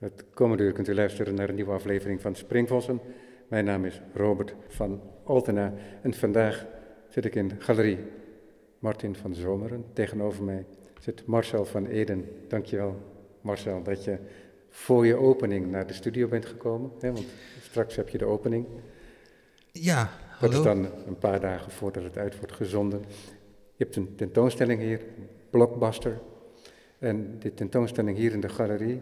Het komende uur kunt u luisteren naar een nieuwe aflevering van Springvossen. Mijn naam is Robert van Altena en vandaag zit ik in galerie Martin van Zomeren. Tegenover mij zit Marcel van Eden. Dankjewel Marcel dat je voor je opening naar de studio bent gekomen. Hè, want straks heb je de opening. Ja, Dat hallo. is dan een paar dagen voordat het uit wordt gezonden. Je hebt een tentoonstelling hier, Blockbuster. En die tentoonstelling hier in de galerie,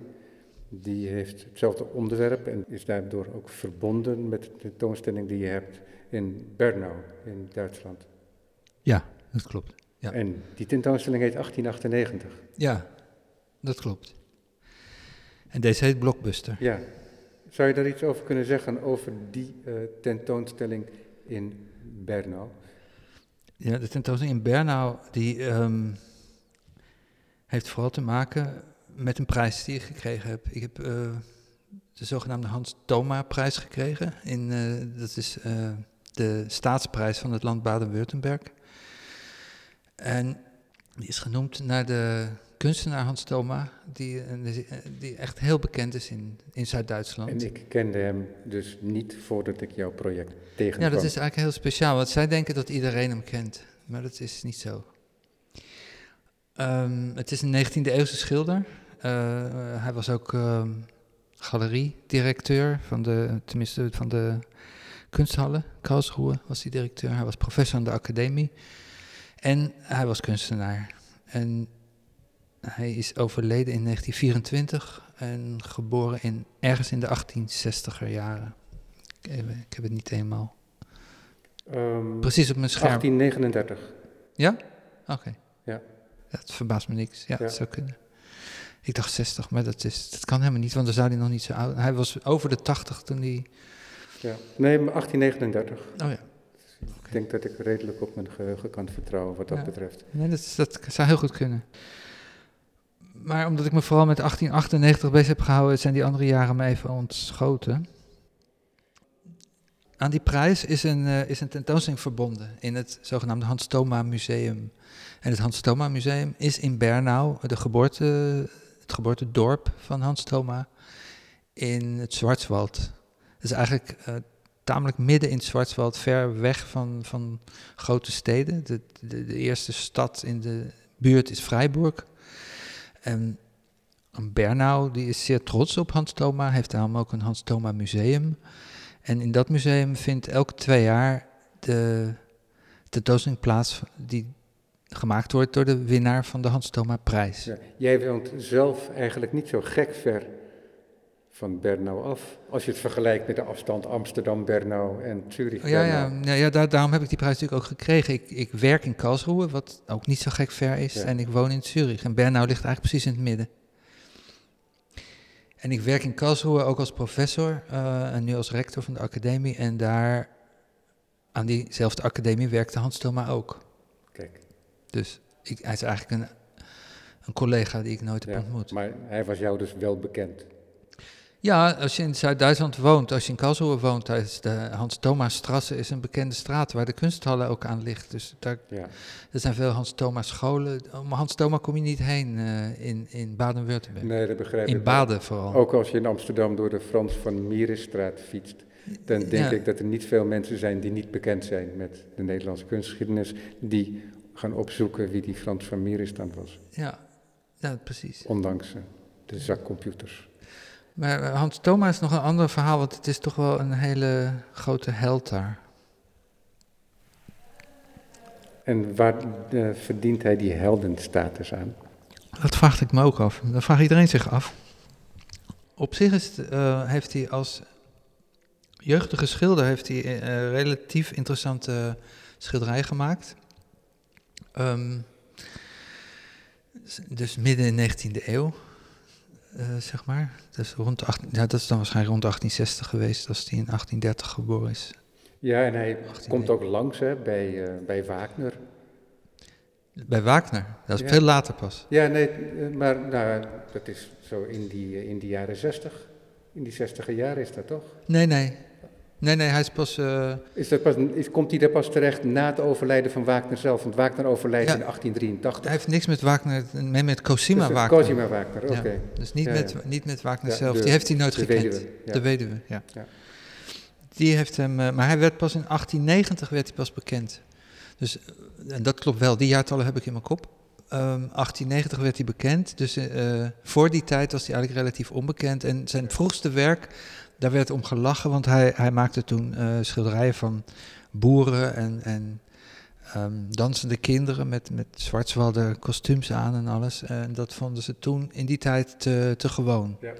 die heeft hetzelfde onderwerp en is daardoor ook verbonden met de tentoonstelling die je hebt in Bernau in Duitsland. Ja, dat klopt. Ja. En die tentoonstelling heet 1898. Ja, dat klopt. En deze heet Blockbuster. Ja, zou je daar iets over kunnen zeggen over die eh, tentoonstelling in Bernau? Ja, de tentoonstelling in Bernau die, ehm, heeft vooral te maken met een prijs die ik gekregen heb. Ik heb eh, de zogenaamde Hans Thoma prijs gekregen. In, eh, dat is eh, de staatsprijs van het land Baden-Württemberg. En die is genoemd naar de kunstenaar Hans Thoma, die, die echt heel bekend is in, in Zuid-Duitsland. En ik kende hem dus niet voordat ik jouw project tegenkwam. Ja, dat is eigenlijk heel speciaal, want zij denken dat iedereen hem kent, maar dat is niet zo. Ehm, het is een 19e eeuwse schilder. Eh, hij was ook ehm, galeriedirecteur van de, tenminste van de kunsthallen. Karlsruhe was hij directeur. Hij was professor aan de academie. En hij was kunstenaar. En hij is overleden in 1924 en geboren in, ergens in de 1860er jaren. Ik, heb- ik heb het niet helemaal. Ehm, Precies op mijn scherm. 1839. Ja? Oké. Ja. Dat verbaast me niks. Ja, Ja. dat zou kunnen. Ik dacht 60, maar dat, is, dat kan helemaal niet, want dan zou hij nog niet zo oud... Hij was over de 80 toen hij... Ja. Nee, maar 1839. Oh ja. Ik denk dat ik redelijk op mijn geheugen kan vertrouwen wat dat Ja. betreft. Nee, dat zou heel goed kunnen. Maar omdat ik me vooral met 1898 bezig heb gehouden, zijn die andere jaren me even ontschoten. Aan die prijs is een, eh, is een tentoonstelling verbonden in het zogenaamde Hans Thoma Museum. En het Hans Thoma Museum is in Bernau, de geboorte, het geboortedorp van Hans Thoma, in het Schwarzwald. Dat is eigenlijk eh, tamelijk midden in het Schwarzwald, ver weg van, van grote steden. De, de, de eerste stad in de buurt is Freiburg. En Bernau die is zeer trots op Hans Thoma, heeft daarom ook een Hans Thoma museum. En in dat museum vindt elke twee jaar de tentoonstelling plaats die gemaakt wordt door de winnaar van de Hans Thoma prijs. Ja. Jij woont zelf eigenlijk niet zo gek ver van Bernau af. Als je het vergelijkt met de afstand Amsterdam-Bernau en Ja, Zurich-Bernau. ja, ja, ja daar, daarom heb ik die prijs natuurlijk ook gekregen. Ik, ik werk in Karlsruhe, wat ook niet zo gek ver is. Ja. En ik woon in Zurich. En Bernau ligt eigenlijk precies in het midden. En ik werk in Karlsruhe ook als professor eh, en nu als rector van de academie. En daar aan diezelfde academie werkte Hans Thoma ook. Kijk, Dus ik, hij is eigenlijk een, een collega die ik nooit heb ja. ontmoet. Maar hij was jou dus wel bekend. Ja, als je in Zuid-Duitsland woont, als je in Karlsruhe woont, daar is de Hans Thoma Strasse is een bekende straat waar de kunsthallen ook aan ligt. Dus daar, Ja. er zijn veel Hans Thoma scholen. Om Hans Thoma kom je niet heen eh, in, in Baden-Württemberg. Nee, dat begrijp ik. in wel. Baden vooral. Ook als je in Amsterdam door de Frans van Mierisstraat fietst, dan denk Ja. ik dat er niet veel mensen zijn die niet bekend zijn met de Nederlandse kunstgeschiedenis, die gaan opzoeken wie die Frans van Mieris dan was, Ja, ja, precies. ondanks eh, de zakcomputers. Maar eh, Hans Thoma is nog een ander verhaal, want het is toch wel een hele grote held daar. En waar eh, verdient hij die heldenstatus aan? Dat vraag ik me ook af. Dat vraagt iedereen zich af. Op zich is het, heeft hij als jeugdige schilder heeft hij, relatief interessante schilderijen gemaakt. Ehm, dus midden in de 19e eeuw, eh, zeg maar. Dus rond de 18, ja, dat is dan waarschijnlijk rond 1860 geweest, als hij in 1830 geboren is. Ja, en hij 18e komt ook langs hè, bij, eh, bij Wagner. Bij Wagner, dat is Ja. veel later pas. Ja, nee, eh, maar nou, dat is zo in die, in die jaren zestig. In die zestiger jaren is dat toch? Nee, nee. Nee, nee, hij is pas... Uh... Is dat pas is, komt hij er pas terecht na het overlijden van Wagner zelf? Want Wagner overlijdt Ja. in 1883. Hij heeft niks met Wagner, mee met Cosima Dus, eh, Wagner. Cosima Wagner, oké. Ja, dus niet, Ja, met, niet met Wagner zelf. de- die heeft hij nooit de gekend. weduwe, ja. De weduwe, ja. Die heeft hem, eh, maar hij werd pas in 1890 werd hij pas bekend. Dus, eh, en dat klopt wel, die jaartallen heb ik in mijn kop. Ehm 1890 werd hij bekend, dus eh, voor die tijd was hij eigenlijk relatief onbekend. En zijn vroegste werk, daar werd om gelachen, want hij, hij maakte toen eh, schilderijen van boeren en, en ehm, dansende kinderen met, met kostuums aan en alles. En dat vonden ze toen in die tijd te, te gewoon. Ja.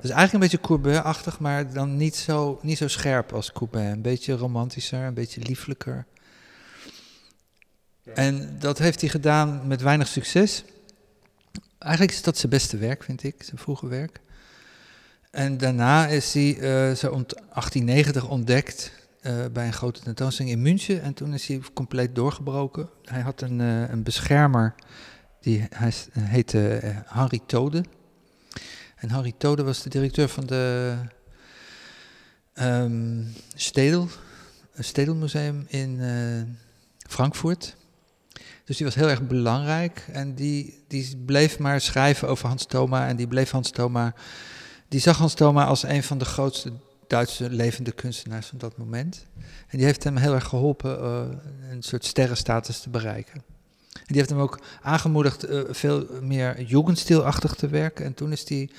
Dus eigenlijk een beetje Courbet-achtig, maar dan niet zo, niet zo scherp als Courbet. Een beetje romantischer, een beetje lieflijker. En dat heeft hij gedaan met weinig succes. Eigenlijk is dat zijn beste werk, vind ik, zijn vroege werk. En daarna is hij eh, zo ont 1890 ontdekt eh, bij een grote tentoonstelling in München. En toen is hij compleet doorgebroken. Hij had een, eh, een beschermer, die, hij heette eh, Henri Tode. En Henri Tode was de directeur van de ehm Stedel, Stedelmuseum in Frankfurt. Dus die was heel erg belangrijk en die, die bleef maar schrijven over Hans Thoma. En die bleef Hans Thoma, die zag Hans Thoma als een van de grootste Duitse levende kunstenaars van dat moment. En die heeft hem heel erg geholpen eh, een soort sterrenstatus te bereiken. En die heeft hem ook aangemoedigd eh, veel meer jugendstilachtig te werken. En toen is hij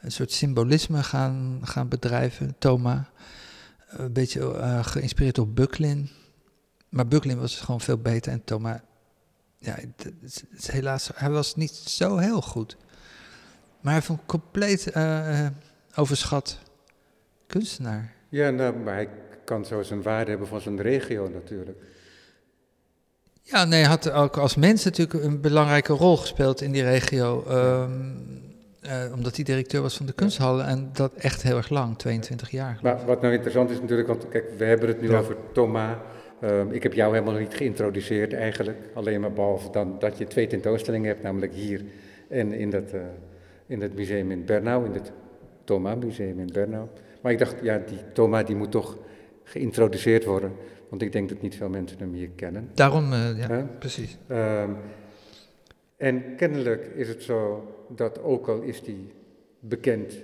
een soort symbolisme gaan, gaan bedrijven, Thoma. Een beetje eh, geïnspireerd door Bucklin. Maar Bucklin was gewoon veel beter en Thoma, ja, het, helaas, hij was niet zo heel goed. Maar hij een compleet eh, eh, overschat kunstenaar. Ja, nou, maar hij kan zo zijn waarde hebben van zijn regio natuurlijk. Ja, nee, hij had ook als mens natuurlijk een belangrijke rol gespeeld in die regio. ehm, eh, omdat hij directeur was van de kunsthallen en dat echt heel erg lang, 22 jaar. Maar wat nou interessant is natuurlijk, want kijk, we hebben het nu Ja. over Thomas. Ehm, ik heb jou helemaal niet geïntroduceerd eigenlijk. Alleen maar behalve dan dat je twee tentoonstellingen hebt, namelijk hier en in dat, in dat museum in Bernau, in het Thomas Museum in Bernau. Maar ik dacht, ja, die Thomas die moet toch geïntroduceerd worden, want ik denk dat niet veel mensen hem hier kennen. Daarom, eh, ja, precies. Ehm, en kennelijk is het zo dat ook al is die bekend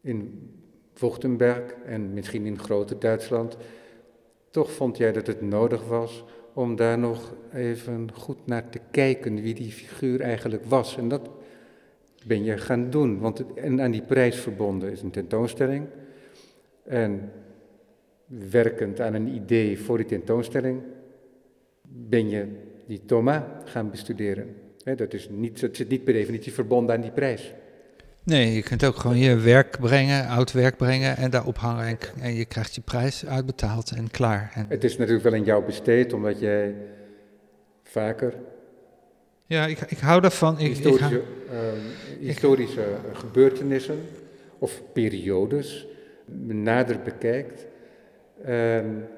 in Vochtenberg en misschien in grote Duitsland, toch vond jij dat het nodig was om daar nog even goed naar te kijken wie die figuur eigenlijk was. En dat ben je gaan doen, want het, en aan die prijs verbonden is een tentoonstelling. En werkend aan een idee voor die tentoonstelling ben je die Thomas gaan bestuderen. Dat, is niet, dat zit niet per definitie verbonden aan die prijs. Nee, je kunt ook gewoon je werk brengen, oud werk brengen en daarop hangen. En, je krijgt je prijs uitbetaald en klaar. En, Het is natuurlijk wel in jou besteed, omdat jij vaker ja, ik, ik hou daarvan. Ik, ik historische, hou- ehm, historische gebeurtenissen of periodes nader bekijkt. En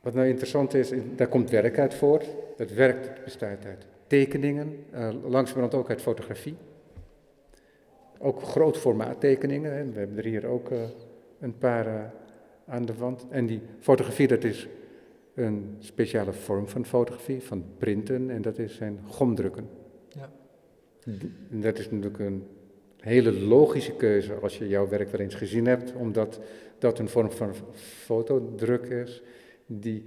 wat nou interessant is, daar komt werk uit voort. Dat werk bestaat uit tekeningen, eh langzamerhand ook uit fotografie. Ook groot formaat tekeningen. Hè. We hebben er hier ook eh, een paar eh, aan de wand. En die fotografie, dat is een speciale vorm van fotografie, van printen. En dat is zijn gomdrukken. Ja. En dat is natuurlijk een hele logische keuze als je jouw werk wel eens gezien hebt, omdat dat een vorm van fotodruk is die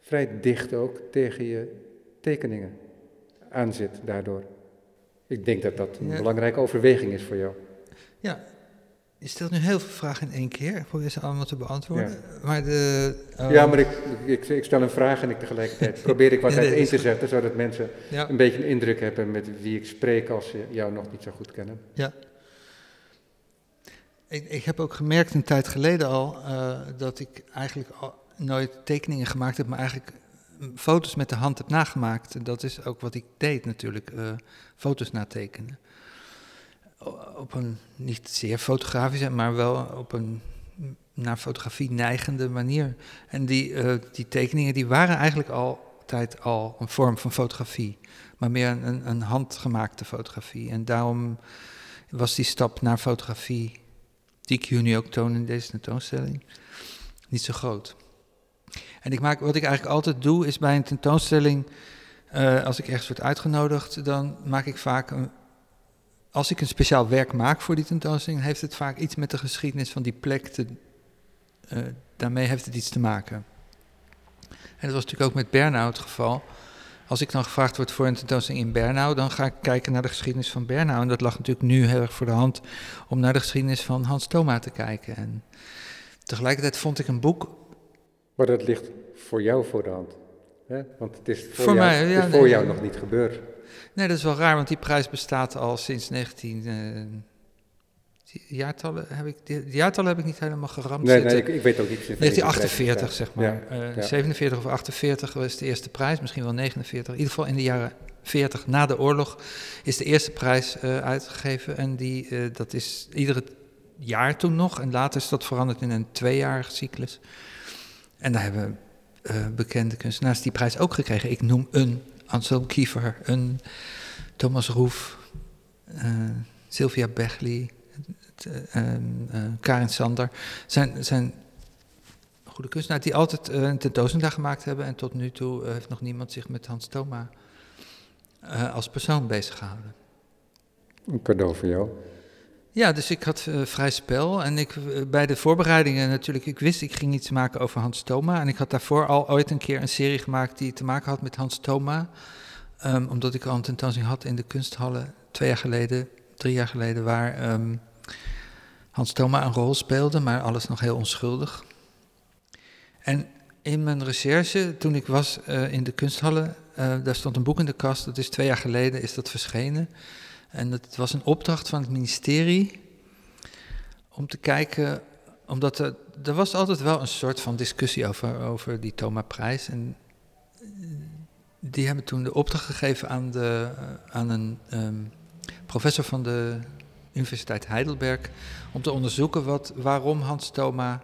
vrij dicht ook tegen je tekeningen aanzit daardoor. Ik denk dat dat een Ja. belangrijke overweging is voor jou. ja, je stelt nu heel veel vragen in één keer. Ik probeer ze allemaal te beantwoorden. Maar de, ehm, Ja, maar ik, ik, ik stel een vraag en ik tegelijkertijd probeer ik wat Ja, nee, uiteen te zetten, zodat mensen ja, een beetje een indruk hebben met wie ik spreek als ze jou nog niet zo goed kennen. Ik, ik heb ook gemerkt een tijd geleden al eh, dat ik eigenlijk al nooit tekeningen gemaakt heb, maar eigenlijk mm, foto's met de hand heb nagemaakt. En dat is ook wat ik deed natuurlijk, eh, foto's natekenen. Op een niet zeer fotografische, maar wel op een naar fotografie neigende manier. En die, eh, die tekeningen die waren eigenlijk altijd al een vorm van fotografie, maar meer een, een handgemaakte fotografie. En daarom was die stap naar fotografie die ik nu ook toon in deze tentoonstelling, niet zo groot. En ik maak, wat ik eigenlijk altijd doe, is bij een tentoonstelling, uh, als ik ergens word uitgenodigd, dan maak ik vaak een, als ik een speciaal werk maak voor die tentoonstelling, heeft het vaak iets met de geschiedenis van die plek te, uh, daarmee heeft het iets te maken. En dat was natuurlijk ook met Bernau het geval. Als ik dan gevraagd word voor een tentoonstelling in Bernau, dan ga ik kijken naar de geschiedenis van Bernau. En dat lag natuurlijk nu heel erg voor de hand om naar de geschiedenis van Hans Thoma te kijken. En tegelijkertijd vond ik een boek. Maar dat ligt voor jou voor de hand. Hè? Want het is voor, voor jou, mij, ja, is voor jou nog niet gebeurd. Nee, dat is wel raar, want die prijs bestaat al sinds 19 jaartallen heb ik, de jaartallen heb ik niet helemaal geramd nee, Nee, ik, ik, weet ook niet. 1948, zeg maar. Ja, 47 of 48 was de eerste prijs, misschien wel 49. In ieder geval in de jaren 40 na de oorlog is de eerste prijs uh, uitgegeven. En die, uh, dat is iedere jaar toen nog. En later is dat veranderd in een tweejarige cyclus. En daar hebben uh, bekende kunstenaars die prijs ook gekregen. Ik noem een Anselm Kiefer, een Thomas Roef, Sylvia Bechley, uh, Karin Sander, zijn, zijn goede kunstenaars die altijd uh, een tentoonstelling gemaakt hebben. En tot nu toe heeft nog niemand zich met Hans Thoma als persoon bezig gehouden. Een cadeau voor jou. Ja, dus ik had vrij spel. En ik, bij de voorbereidingen natuurlijk, ik wist ik ging iets maken over Hans Thoma. En ik had daarvoor al ooit een keer een serie gemaakt die te maken had met Hans Thoma. Um, omdat ik al een tentoonstelling had in de kunsthallen twee jaar geleden, drie jaar geleden, waar um, Hans Thoma een rol speelde, maar alles nog heel onschuldig. En in mijn recherche, toen ik was uh, in de kunsthallen, daar stond een boek in de kast, dat is twee jaar geleden is dat verschenen. En dat was een opdracht van het ministerie om te kijken, omdat er, er was altijd wel een soort van discussie over, over die Thoma-prijs. En die hebben toen de opdracht gegeven aan, de, aan een um, professor van de Universiteit Heidelberg om te onderzoeken wat, waarom Hans Thoma,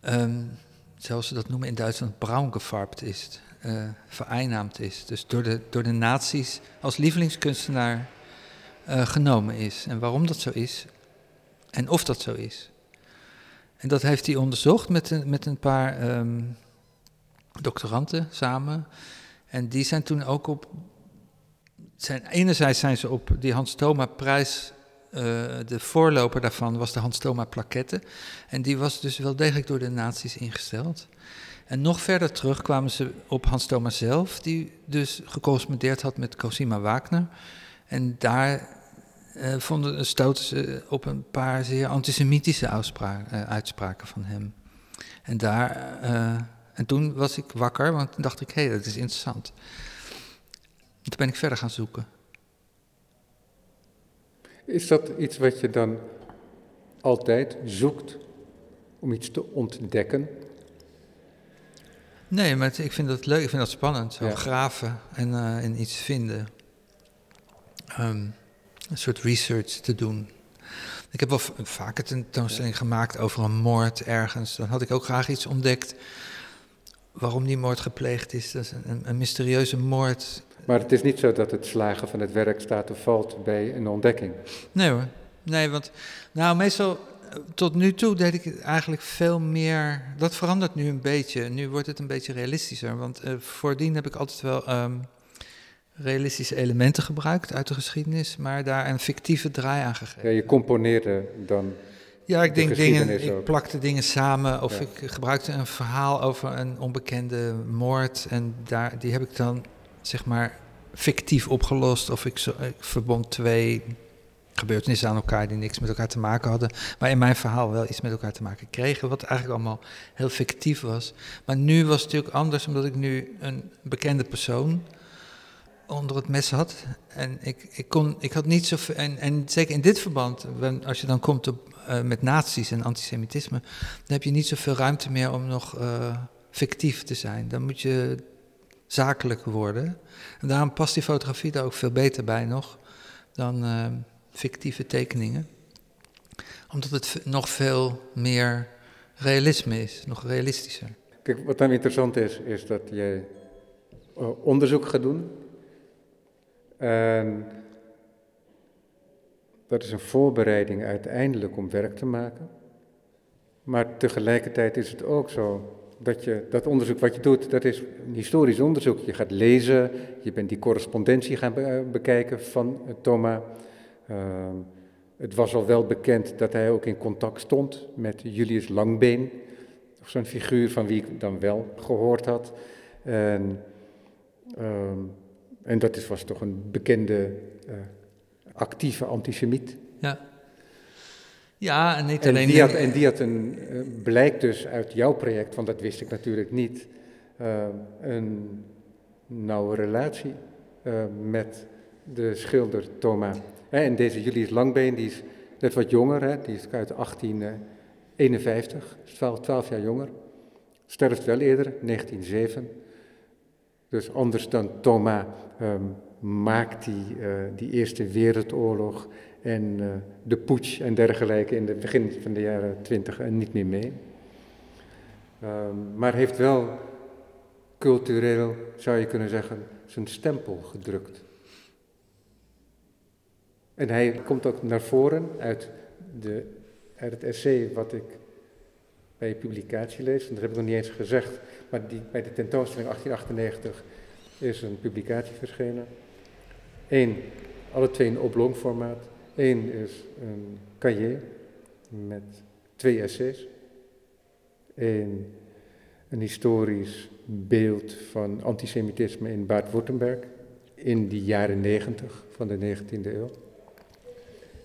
um, zoals ze dat noemen in Duitsland, braungefarbt is, uh, is. Dus door de, door de nazi's als lievelingskunstenaar uh, genomen is. En waarom dat zo is en of dat zo is. En dat heeft hij onderzocht met een, met een paar um, doctoranten samen. En die zijn toen ook op. Zijn, enerzijds zijn ze op die Hans Thoma prijs uh, de voorloper daarvan was de Hans Thoma plaquette. En die was dus wel degelijk door de nazi's ingesteld. En nog verder terug kwamen ze op Hans Thoma zelf, die dus gecorrespondeerd had met Cosima Wagner. En daar uh, vonden, stoten ze op een paar zeer antisemitische uh, uitspraken van hem. En, daar, en toen was ik wakker, want toen dacht ik, hé, hey, dat is interessant. En toen ben ik verder gaan zoeken. Is dat iets wat je dan altijd zoekt om iets te ontdekken? Nee, maar ik vind dat leuk, ik vind dat spannend. Zo graven en, uh, en iets vinden. Um, een soort research te doen. Ik heb wel vaak een tentoonstelling gemaakt over een moord ergens. Dan had ik ook graag iets ontdekt waarom die moord gepleegd is. Dat is een, een mysterieuze moord maar het is niet zo dat het slagen van het werk staat of valt bij een ontdekking. Nee hoor. Nee, want nou meestal tot nu toe deed ik eigenlijk veel meer. Dat verandert nu een beetje. Nu wordt het een beetje realistischer. Want uh, voordien heb ik altijd wel um, realistische elementen gebruikt uit de geschiedenis, maar daar een fictieve draai aan gegeven. Ja, je componeerde dan. Ja, ik denk dingen, ik plakte dingen samen of ik gebruikte een verhaal over een onbekende moord en daar, die heb ik dan zeg maar fictief opgelost. Of ik, ik verbond twee gebeurtenissen aan elkaar die niks met elkaar te maken hadden. Maar in mijn verhaal wel iets met elkaar te maken kregen. Wat eigenlijk allemaal heel fictief was. Maar nu was het natuurlijk anders, omdat ik nu een bekende persoon onder het mes had. En ik, ik, kon, ik had niet zoveel. En, en zeker in dit verband, als je dan komt op, uh, met nazi's en antisemitisme, dan heb je niet zoveel ruimte meer om nog uh, fictief te zijn. Dan moet je zakelijk worden. En daarom past die fotografie daar ook veel beter bij nog dan uh, fictieve tekeningen. Omdat het nog veel meer realisme is, nog realistischer. Kijk, wat dan interessant is, is dat jij onderzoek gaat doen. En dat is een voorbereiding uiteindelijk om werk te maken. Maar tegelijkertijd is het ook zo dat je dat onderzoek wat je doet, dat is een historisch onderzoek. Je gaat lezen, je bent die correspondentie gaan bekijken van Thomas. Uh, het was al wel bekend dat hij ook in contact stond met Julius Langbeen, zo'n figuur van wie ik dan wel gehoord had. En, ehm, en dat is, was toch een bekende uh, actieve antisemiet. Ja. Ja, en niet en alleen... Die had, en die had een, uh, blijkt dus uit jouw project, want dat wist ik natuurlijk niet, uh, een nauwe relatie met de schilder Thomas. En deze Julius Langbeen, die is net wat jonger, hè, die is uit 1851, 12, 12 jaar jonger. Sterft wel eerder, 1907. Dus anders dan Thomas um, maakt die, uh, die Eerste Wereldoorlog en uh, de putsch en dergelijke in het begin van de jaren 20 en niet meer mee. Um, maar heeft wel cultureel, zou je kunnen zeggen, zijn stempel gedrukt. En hij komt ook naar voren uit, de, uit het essay wat ik bij je publicatie lees. En dat heb ik nog niet eens gezegd, maar die, bij de tentoonstelling 1898 is een publicatie verschenen. Eén, alle twee in oblongformaat. Eén is een cahier met twee essays. Eén, een historisch beeld van antisemitisme in Bad-Württemberg in de jaren negentig van de 19e eeuw.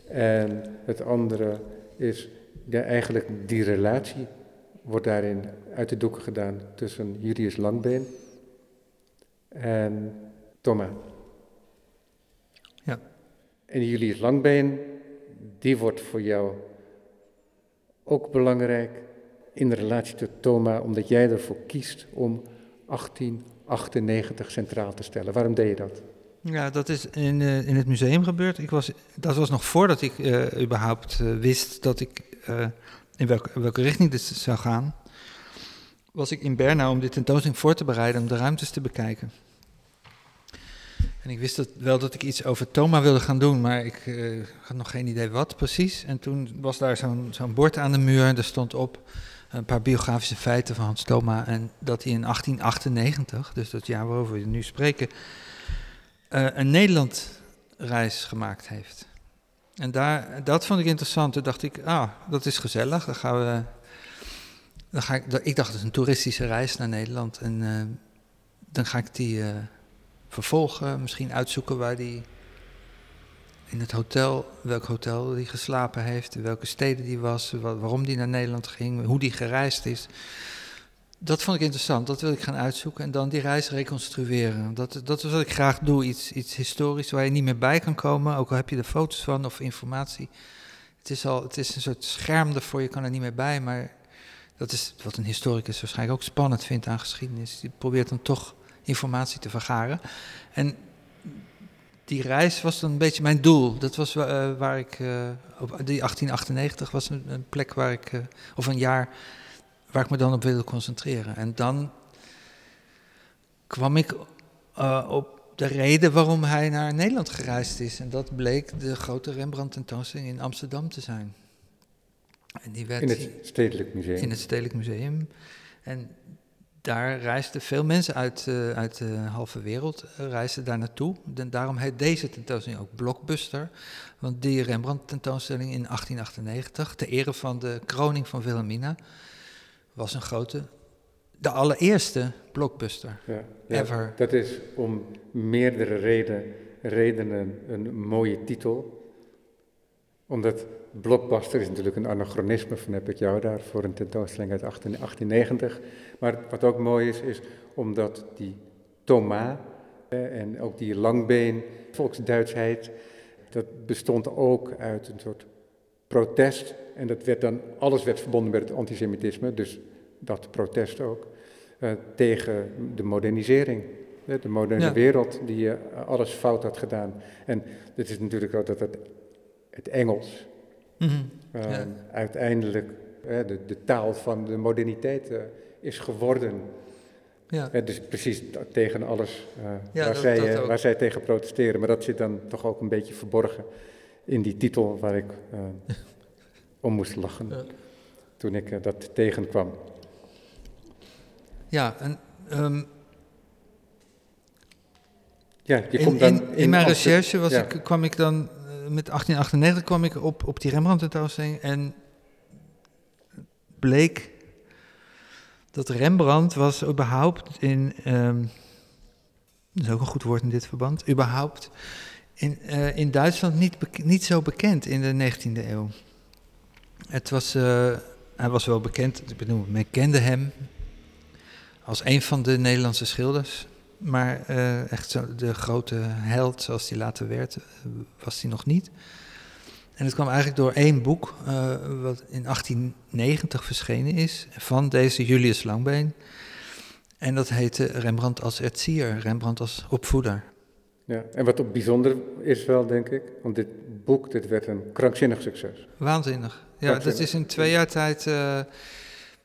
En het andere is ja, eigenlijk die relatie wordt daarin uit de doeken gedaan tussen Julius Langbeen en Thomas. Ja. En Julius Langbeen, die wordt voor jou ook belangrijk in de relatie tot Thomas, omdat jij ervoor kiest om 1898 centraal te stellen. Waarom deed je dat? Ja, dat is in, uh, in het museum gebeurd. Ik was, dat was nog voordat ik uh, überhaupt uh, wist dat ik in welke, richting dit zou gaan. Was ik in Bernau om dit tentoonstelling voor te bereiden, om de ruimtes te bekijken. En ik wist wel dat ik iets over Thoma wilde gaan doen, maar ik had nog geen idee wat precies. En toen was daar zo'n bord aan de muur en er stond op een paar biografische feiten van Hans Thoma. En dat hij in 1898, dus dat jaar waarover we nu spreken, uh, een Nederlandreis gemaakt heeft. En daar, dat vond ik interessant. Toen dacht ik, ah, dat is gezellig. Dan gaan we. Dan ga ik, ik dacht, het is een toeristische reis naar Nederland. En uh, dan ga ik die uh, vervolgen. Misschien uitzoeken waar die. In het hotel, welk hotel die geslapen heeft, in welke steden die was, waarom die naar Nederland ging, hoe die gereisd is dat vond ik interessant, dat wil ik gaan uitzoeken en dan die reis reconstrueren. Dat, dat is wat ik graag doe, iets, iets historisch waar je niet meer bij kan komen, ook al heb je er foto's van of informatie. Het is, al, het is een soort scherm ervoor, je kan er niet meer bij, maar dat is wat een historicus waarschijnlijk ook spannend vindt aan geschiedenis. Die probeert dan toch informatie te vergaren. En die reis was dan een beetje mijn doel. Dat was uh, waar ik, uh, op die 1898 was een, een plek waar ik, uh, of een jaar waar ik me dan op wilde concentreren. En dan kwam ik uh, op de reden waarom hij naar Nederland gereisd is. En dat bleek de grote Rembrandt-tentoonstelling in Amsterdam te zijn. En die werd in het Stedelijk Museum. In het Stedelijk Museum. En daar reisden veel mensen uit, uh, uit de halve wereld uh, reisden daar naartoe. En daarom heet deze tentoonstelling ook Blockbuster. Want die Rembrandt-tentoonstelling in 1898, ter ere van de kroning van Wilhelmina, was een grote, de allereerste blockbuster ja, ja, ever. Dat is om meerdere reden, redenen een mooie titel. Omdat blockbuster is natuurlijk een anachronisme van heb ik jou daar voor een tentoonstelling uit 1890. Maar wat ook mooi is, is omdat die Thomas en ook die langbeen, volksduitsheid, dat bestond ook uit een soort protest. En dat werd dan, alles werd verbonden met het antisemitisme, dus dat protest ook. Uh, tegen de modernisering. De moderne ja. wereld die uh, alles fout had gedaan. En het is natuurlijk ook dat het, het Engels mm -hmm. uh, ja. uiteindelijk de, de, taal van de moderniteit is geworden. Ja. dus precies tegen alles waar, dat, zij, dat waar zij tegen protesteren. Maar dat zit dan toch ook een beetje verborgen in die titel waar ik uh, om moest lachen ja. toen ik uh, dat tegenkwam. Ja, en um, ja, je in, komt dan in, in, mijn recherche was ja. ik, kwam ik dan met 1898 kwam ik op, op die Rembrandt tentoonstelling en bleek dat Rembrandt was überhaupt in, um, dat is ook een goed woord in dit verband, überhaupt in, uh, in Duitsland niet, niet zo bekend in de 19e eeuw. Het was, uh, hij was wel bekend, bedoel, men kende hem als een van de Nederlandse schilders. Maar uh, echt zo, de grote held zoals hij later werd, was hij nog niet. En het kwam eigenlijk door één boek, wat in 1890 verschenen is, van deze Julius Langbeen. En dat heette Rembrandt als erzier, Rembrandt als opvoeder. Ja, en wat ook bijzonder is wel, denk ik, want dit boek, dit werd een krankzinnig succes. Waanzinnig. Ja, dat is in twee jaar tijd uh,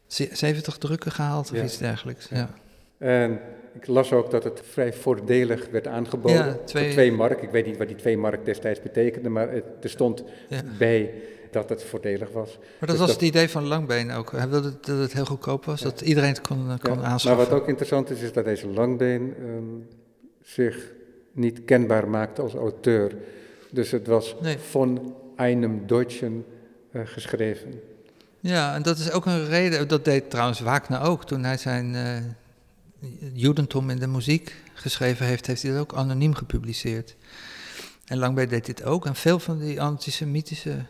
70 drukken gehaald of Ja. iets dergelijks. Ja. En ik las ook dat het vrij voordelig werd aangeboden. Ja, twee- Voor twee mark. Ik weet niet wat die twee mark destijds betekende, maar het, er stond Ja. bij dat het voordelig was. Maar dat Dus was dat- het idee van Langbeen ook. Hij wilde dat het heel goedkoop was, dat iedereen het kon, eh, kon Ja, maar aanschaffen. wat ook interessant is, is dat deze Langbeen ehm, zich niet kenbaar maakte als auteur. Dus het was Nee. von einem Deutschen eh, geschreven. Ja, en dat is ook een reden. Dat deed trouwens Wagner ook. Toen hij zijn eh Judentum in de muziek geschreven heeft, heeft hij dat ook anoniem gepubliceerd. En Langbeen deed dit ook. En veel van die antisemitische.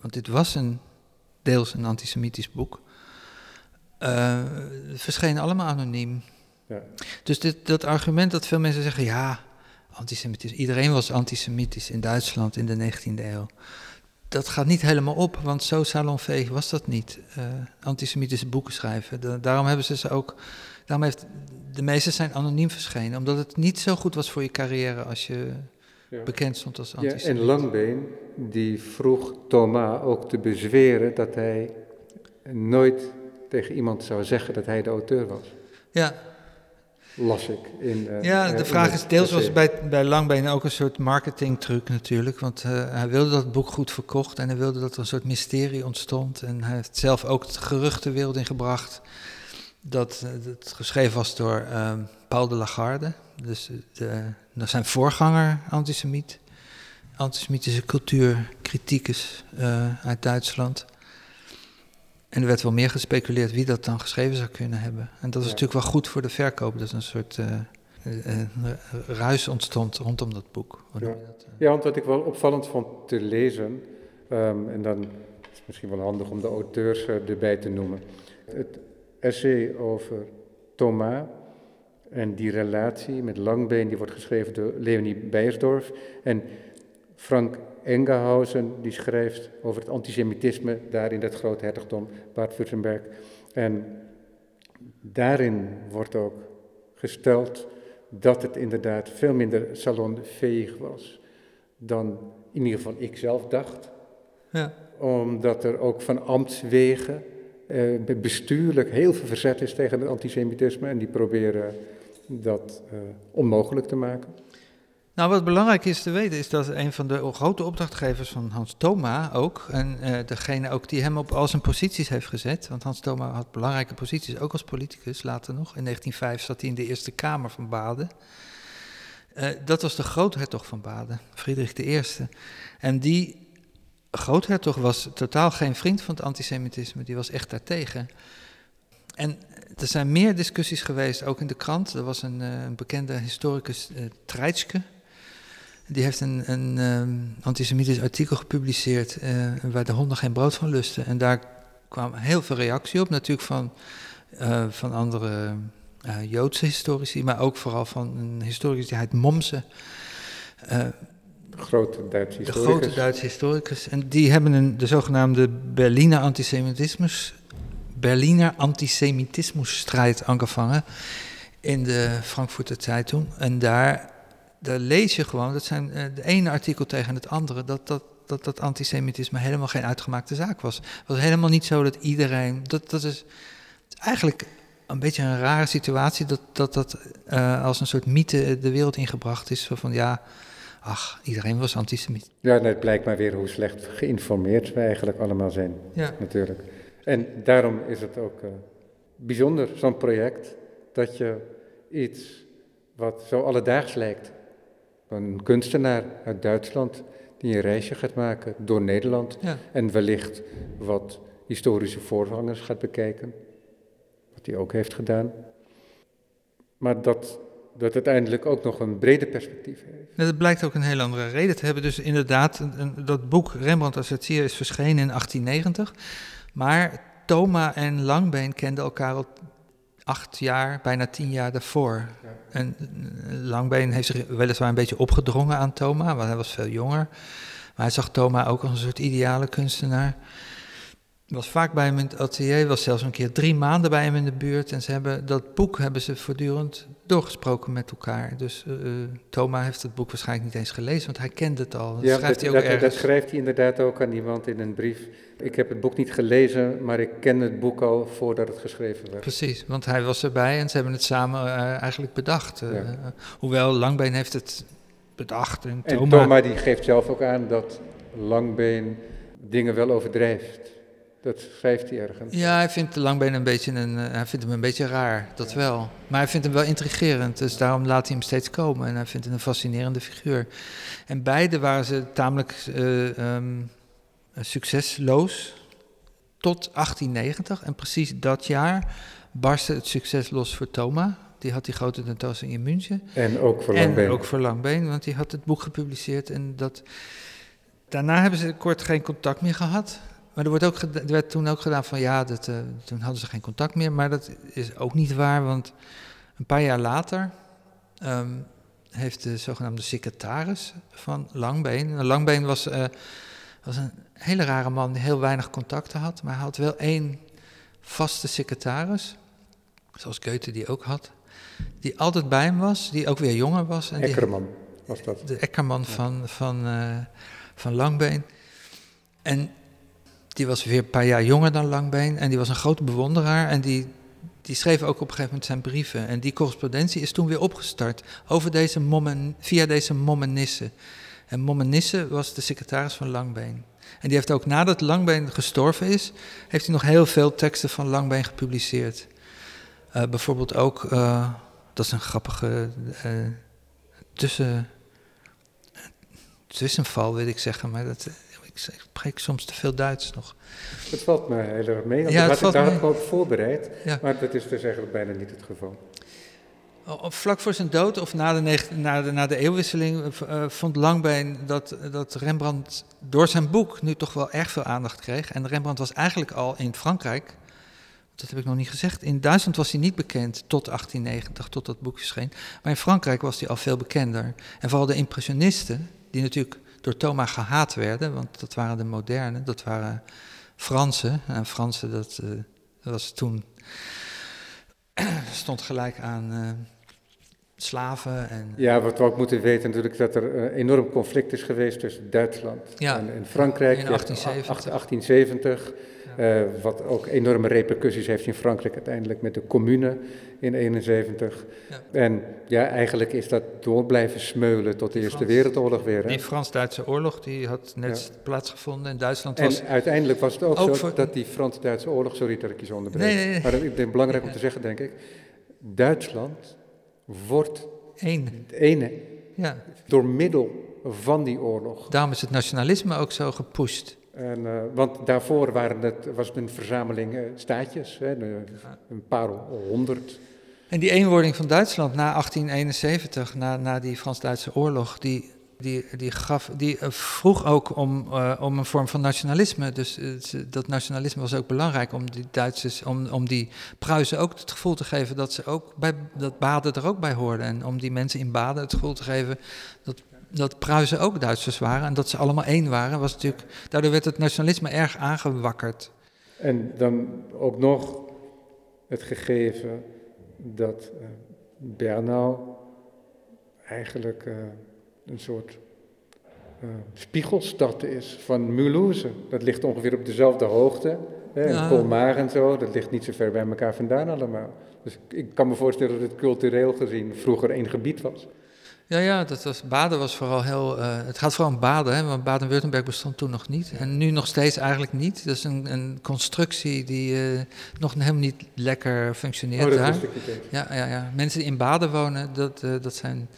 Want dit was een deels een antisemitisch boek. eh verschenen allemaal anoniem. Ja. Dus dit, dat argument dat veel mensen zeggen, ja, antisemitisme, iedereen was antisemitisch in Duitsland in de 19e eeuw. Dat gaat niet helemaal op, want zo salonveeg was dat niet. eh, antisemitische boeken schrijven. Da- daarom hebben ze ze ook, daarom heeft, de meeste zijn anoniem verschenen, omdat het niet zo goed was voor je carrière als je Ja. bekend stond als Ja, antisemiet. en Langbeen die vroeg Thomas ook te bezweren dat hij nooit tegen iemand zou zeggen dat hij de auteur was. Ja, Las ik in. eh, Ja, eh, de vraag is deels was bij, bij Langbeen ook een soort marketingtruc natuurlijk. Want eh, hij wilde dat het boek goed verkocht en hij wilde dat er een soort mysterie ontstond. En hij heeft zelf ook het gerucht de wereld ingebracht dat het geschreven was door ehm, Paul de Lagarde. Dus de, zijn voorganger, antisemiet. Antisemitische cultuurcriticus uit Duitsland. En er werd wel meer gespeculeerd wie dat dan geschreven zou kunnen hebben. En dat is Ja. natuurlijk wel goed voor de verkoop. Dat er een soort eh, eh, eh, ruis ontstond rondom dat boek. Je dat? Ja, want wat ik wel opvallend vond te lezen, ehm, en dan is het misschien wel handig om de auteurs eh, erbij te noemen. Het essay over Thomas en die relatie met Langbeen, die wordt geschreven door Leonie Beiersdorf. En Frank Engehausen, die schrijft over het antisemitisme daar in dat grote hertogdom Bad-Württemberg. En daarin wordt ook gesteld dat het inderdaad veel minder salonveeg was dan in ieder geval ik zelf dacht. Ja. Omdat er ook van ambtswegen eh, bestuurlijk heel veel verzet is tegen het antisemitisme en die proberen dat eh, onmogelijk te maken. Nou, wat belangrijk is te weten is dat een van de grote opdrachtgevers van Hans Thoma ook, en eh, degene ook die hem op al zijn posities heeft gezet, want Hans Thoma had belangrijke posities, ook als politicus later nog. In 1905 zat hij in de Eerste Kamer van Baden. Eh, dat was de groothertog van Baden, Friedrich I. En die groothertog was totaal geen vriend van het antisemitisme, die was echt daartegen. En er zijn meer discussies geweest, ook in de krant. Er was een, eh, bekende historicus, Treitschke. Die heeft een, een ehm, antisemitisch artikel gepubliceerd eh, waar de honden geen brood van lusten. En daar kwam heel veel reactie op, natuurlijk van, eh, van andere eh, Joodse historici, maar ook vooral van een historicus die heet Momse. Grote Duitse de historicus. grote Duitse historicus. En die hebben een, de zogenaamde Berliner antisemitismus, Berliner antisemitismusstrijd aangevangen in de Frankfurter Zeitung. En daar, daar lees je gewoon, dat zijn eh, de ene artikel tegen het andere, dat dat, dat dat antisemitisme helemaal geen uitgemaakte zaak was. Het was helemaal niet zo dat iedereen, dat, dat is eigenlijk een beetje een rare situatie, dat dat, dat eh, als een soort mythe de wereld ingebracht is. Zo van ja, ach, iedereen was antisemiet. Ja, het blijkt maar weer hoe slecht geïnformeerd we eigenlijk allemaal zijn, Ja. natuurlijk. En daarom is het ook eh, bijzonder, zo'n project, dat je iets wat zo alledaags lijkt, een kunstenaar uit Duitsland die een reisje gaat maken door Nederland Ja. en wellicht wat historische voorgangers gaat bekijken, wat hij ook heeft gedaan. Maar dat dat uiteindelijk ook nog een breder perspectief heeft. Ja, Dat blijkt ook een heel andere reden te hebben. Dus inderdaad, een- dat boek Rembrandt als het is verschenen in 1890. Maar Thoma en Langbeen kenden elkaar al acht jaar, bijna tien jaar daarvoor. En eh, Langbeen heeft zich weliswaar een beetje opgedrongen aan Thoma, want hij was veel jonger. Maar hij zag Thoma ook als een soort ideale kunstenaar. Was vaak bij hem in het atelier, was zelfs een keer drie maanden bij hem in de buurt. En ze hebben, dat boek hebben ze voortdurend doorgesproken met elkaar. Dus Thoma heeft het boek waarschijnlijk niet eens gelezen, want hij kende het al. Dat Ja, schrijft dat, hij ook dat, dat schrijft hij inderdaad ook aan iemand in een brief. Ik heb het boek niet gelezen, maar ik ken het boek al voordat het geschreven werd. Precies, want hij was erbij en ze hebben het samen eh, eigenlijk bedacht. Hoewel Langbeen heeft het bedacht en En Thoma... Thoma die geeft zelf ook aan dat Langbeen dingen wel overdrijft. Dat schrijft hij ergens. Ja, hij vindt Langbeen een beetje een, eh, hij vindt hem een beetje raar, dat wel. Maar hij vindt hem wel intrigerend, dus daarom laat hij hem steeds komen. En hij vindt het een fascinerende figuur. En beide waren ze tamelijk eh, ehm, succesloos tot 1890. En precies dat jaar barstte het succes los voor Thoma. Die had die grote tentoonstelling in München. En ook voor En Langbeen. ook voor Langbeen, want die had het boek gepubliceerd. En dat... Daarna hebben ze kort geen contact meer gehad. Maar er, wordt ook er werd toen ook gedaan van ja, dat, eh, toen hadden ze geen contact meer. Maar dat is ook niet waar, want een paar jaar later ehm, heeft de zogenaamde secretaris van Langbeen. En Langbeen was, eh, was een hele rare man die heel weinig contacten had. Maar hij had wel één vaste secretaris, zoals Goethe die ook had. Die altijd bij hem was, die ook weer jonger was. En die, Eckerman was dat. de Eckerman van, van, eh, van Langbeen. En die was weer een paar jaar jonger dan Langbeen. En die was een grote bewonderaar. En die, die schreef ook op een gegeven moment zijn brieven. En die correspondentie is toen weer opgestart. Over deze mommen, via deze Mommenisse. En Mommenisse was de secretaris van Langbeen. En die heeft ook nadat Langbeen gestorven is, heeft hij nog heel veel teksten van Langbeen gepubliceerd. Eh, bijvoorbeeld ook, eh, dat is een grappige eh, tussen, tussenval, wil ik zeggen, maar dat, eh, ik spreek soms te veel Duits nog. Het valt me heel erg mee. Want Ja, ik had het daar ook voorbereid. Ja. Maar dat is dus eigenlijk bijna niet het geval. Oh, Vlak voor zijn dood, of na de, na de, na de eeuwwisseling, eh, vond Langbeen dat, dat Rembrandt door zijn boek nu toch wel erg veel aandacht kreeg. En Rembrandt was eigenlijk al in Frankrijk, dat heb ik nog niet gezegd, in Duitsland was hij niet bekend tot 1890, tot dat boek verscheen. Maar in Frankrijk was hij al veel bekender. En vooral de impressionisten, die natuurlijk door Thomas gehaat werden, want dat waren de moderne, dat waren Fransen. En Fransen, dat, eh, was toen stond gelijk aan eh, slaven en Ja, wat we ook moeten weten natuurlijk dat er een enorm conflict is geweest tussen Duitsland Ja, en, en Frankrijk. in Je hebt 1870. 1870 eh, wat ook enorme repercussies heeft in Frankrijk uiteindelijk met de commune in 71. Ja. En ja, eigenlijk is dat door blijven smeulen tot de Eerste Frans- Wereldoorlog weer. Hè? die Frans-Duitse oorlog die had net plaatsgevonden en Duitsland was... En uiteindelijk was het ook, Ook zo voor- dat die Frans-Duitse oorlog, sorry dat ik je zo onderbreek, Nee, nee, nee. maar dat is belangrijk om te zeggen denk ik, Duitsland wordt één. het ene Ja, door middel van die oorlog. daarom is het nationalisme ook zo gepusht. En, eh, want daarvoor waren het, was het een verzameling eh, staatjes, hè, een paar honderd. En die eenwording van Duitsland na 1871, na, na die Frans-Duitse oorlog, die, die, die, gaf, die eh, vroeg ook om, eh, om een vorm van nationalisme. Dus dat nationalisme was ook belangrijk om die Duitsers, om, om die Pruisen ook het gevoel te geven dat ze ook bij dat Baden er ook bij hoorden. En om die mensen in Baden het gevoel te geven dat, dat Pruisen ook Duitsers waren en dat ze allemaal één waren. Was natuurlijk, daardoor werd het nationalisme erg aangewakkerd. En dan ook nog het gegeven dat eh, Bernau eigenlijk eh, een soort eh, spiegelstad is van Mulhouse. Dat ligt ongeveer op dezelfde hoogte. Hè, en. Colmar en zo, dat ligt niet zo ver bij elkaar vandaan allemaal. Dus ik kan me voorstellen dat het cultureel gezien vroeger één gebied was. Ja, ja, dat was, Baden was vooral heel. Uh, het gaat vooral om Baden, hè, want Baden-Württemberg bestond toen nog niet. En nu nog steeds eigenlijk niet. Dat is een, een constructie die uh, nog helemaal niet lekker functioneert oh, daar. Ja, ja, ja. Mensen die in Baden wonen, dat, uh, dat zijn.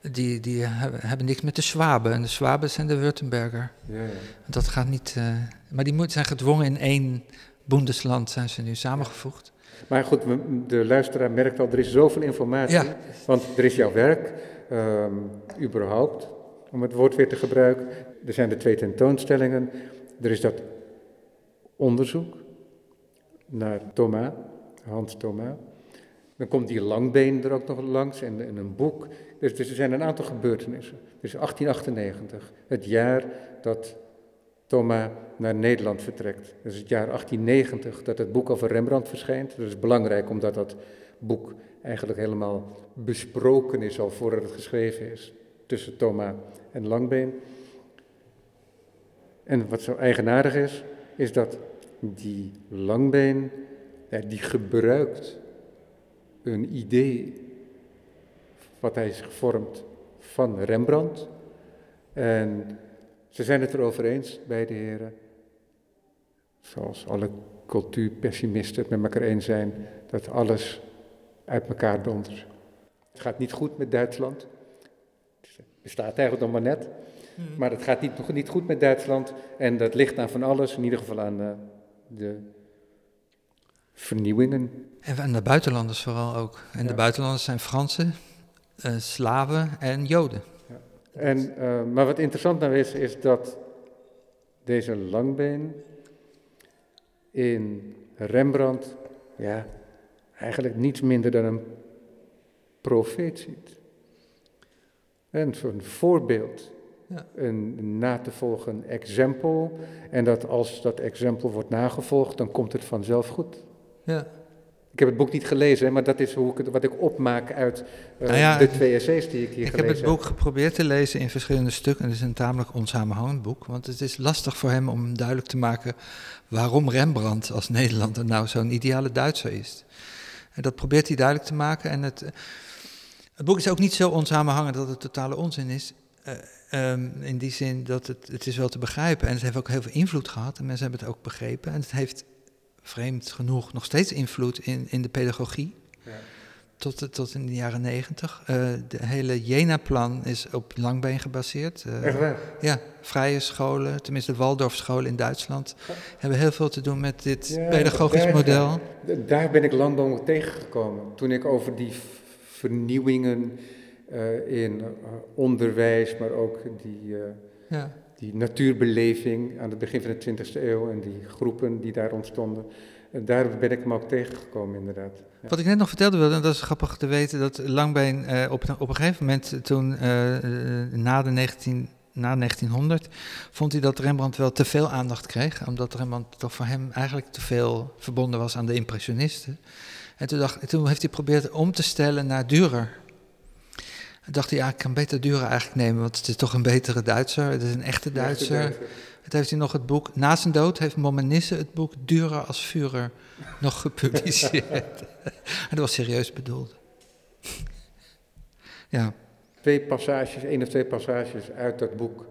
Die, die hebben, hebben, niks met de Zwaben. En de Zwaben zijn de Württemberger. Ja, ja. Dat gaat niet. maar die moet, zijn gedwongen in één Bundesland, zijn ze nu samengevoegd. Maar goed, de luisteraar merkt al, er is zoveel informatie. Ja. Want er is jouw werk, um, überhaupt, om het woord weer te gebruiken. Er zijn de twee tentoonstellingen. Er is dat onderzoek naar Thomas, Hans Thomas. Dan komt die langbeen er ook nog langs en, en een boek. Dus, dus, er zijn een aantal gebeurtenissen. Dus 1898, het jaar dat Thomas naar Nederland vertrekt. Is het jaar 1890 dat het boek over Rembrandt verschijnt. Dat is belangrijk omdat dat boek eigenlijk helemaal besproken is al voordat het geschreven is tussen Thomas en Langbeen. En wat zo eigenaardig is, is dat die Langbeen, die gebruikt een idee wat hij is gevormd van Rembrandt. En ze zijn het erover eens, beide heren, zoals alle cultuurpessimisten het met elkaar eens zijn, dat alles uit elkaar dondert. Het gaat niet goed met Duitsland. Het bestaat eigenlijk nog maar net. Hmm. Maar het gaat niet, nog niet goed met Duitsland. En dat ligt aan van alles, in ieder geval aan uh, de vernieuwingen. En aan de buitenlanders vooral ook. En de buitenlanders zijn Fransen, uh, Slaven en Joden. Ja. En, uh, maar wat interessant nou is, is dat deze langbeen in Rembrandt, ja, eigenlijk niets minder dan een profeet ziet. En zo'n voorbeeld, ja. een na te volgen exempel. En dat als dat exempel wordt nagevolgd, dan komt het vanzelf goed. Ja. Ik heb het boek niet gelezen, maar dat is hoe ik, wat ik opmaak uit uh, nou de twee essays die ik hier ik gelezen heb. Ik heb het boek geprobeerd te lezen in verschillende stukken. Het is een tamelijk onsamenhangend boek, want het is lastig voor hem om duidelijk te maken waarom Rembrandt als Nederlander nou zo'n ideale Duitser is. En dat probeert hij duidelijk te maken. En het, het boek is ook niet zo onsamenhangend dat het totale onzin is. Uh, um, in die zin dat het, het is wel te begrijpen. En het heeft ook heel veel invloed gehad. En mensen hebben het ook begrepen. En het heeft vreemd genoeg nog steeds invloed in, in de pedagogie. Tot, tot in de jaren negentig. Uh, de hele Jena-plan is op Langbeen gebaseerd. Uh, Echt waar? Ja, vrije scholen, tenminste de Waldorfscholen in Duitsland, hebben heel veel te doen met dit ja, pedagogisch daar, model. Daar ben ik Langboom tegengekomen. Toen ik over die vernieuwingen uh, in onderwijs, maar ook die, ja. die natuurbeleving aan het begin van de 20e eeuw en die groepen die daar ontstonden. Daar ben ik hem ook tegengekomen, inderdaad. Ja. Wat ik net nog vertelde wilde, en dat is grappig te weten, dat Langbeen uh, op, op een gegeven moment, toen uh, na, de 19, na 1900, vond hij dat Rembrandt wel te veel aandacht kreeg, omdat Rembrandt toch voor hem eigenlijk te veel verbonden was aan de impressionisten. En toen, dacht, toen heeft hij geprobeerd om te stellen naar Dürer. Toen dacht hij, ja, ik kan beter Dürer eigenlijk nemen, want het is toch een betere Duitser, het is een echte Duitser. Echte Duitser. Het heeft hij nog het boek, na zijn dood heeft Momenisse het boek Durer als Führer nog gepubliceerd. dat was serieus bedoeld. ja. Twee passages, één of twee passages uit dat boek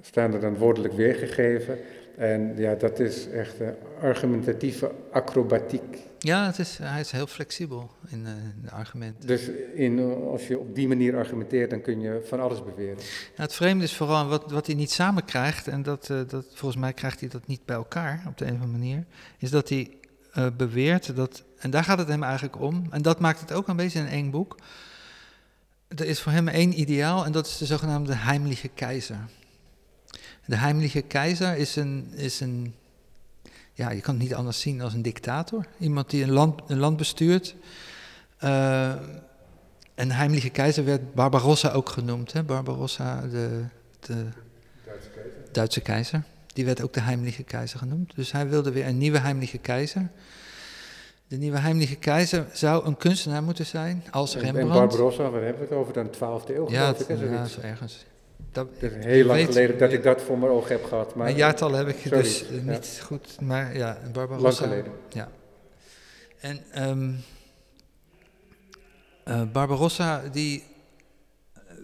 staan er dan woordelijk weergegeven. En ja, dat is echt een argumentatieve acrobatiek. Ja, het is, hij is heel flexibel in, uh, de argumenten. Dus in, als je op die manier argumenteert, dan kun je van alles beweren. het vreemde is vooral wat, wat hij niet samen krijgt, en dat, uh, dat, volgens mij krijgt hij dat niet bij elkaar op de een of andere manier, is dat hij uh, beweert dat, en daar gaat het hem eigenlijk om, en dat maakt het ook een beetje een eng boek. Er is voor hem één ideaal, en dat is de zogenaamde heimliche keizer. De heimliche keizer is een, is een, ja, je kan het niet anders zien als een dictator. Iemand die een land, een land bestuurt. Uh, en heimliche keizer werd Barbarossa ook genoemd. Hè? Barbarossa, de, de Duitse, keizer. Duitse keizer. Die werd ook de heimliche keizer genoemd. Dus hij wilde weer een nieuwe heimliche keizer. De nieuwe heimliche keizer zou een kunstenaar moeten zijn als Rembrandt. En Barbarossa, waar hebben we het over? Dan 12e eeuw ja, geloof ik. Ja, zo ergens. Dat, het is heel lang geleden dat ik dat voor mijn oog heb gehad. Maar, een jaartal heb ik sorry, dus ja. niet goed, maar ja, Barbarossa. Lang geleden. Ja. En um, uh, Barbarossa die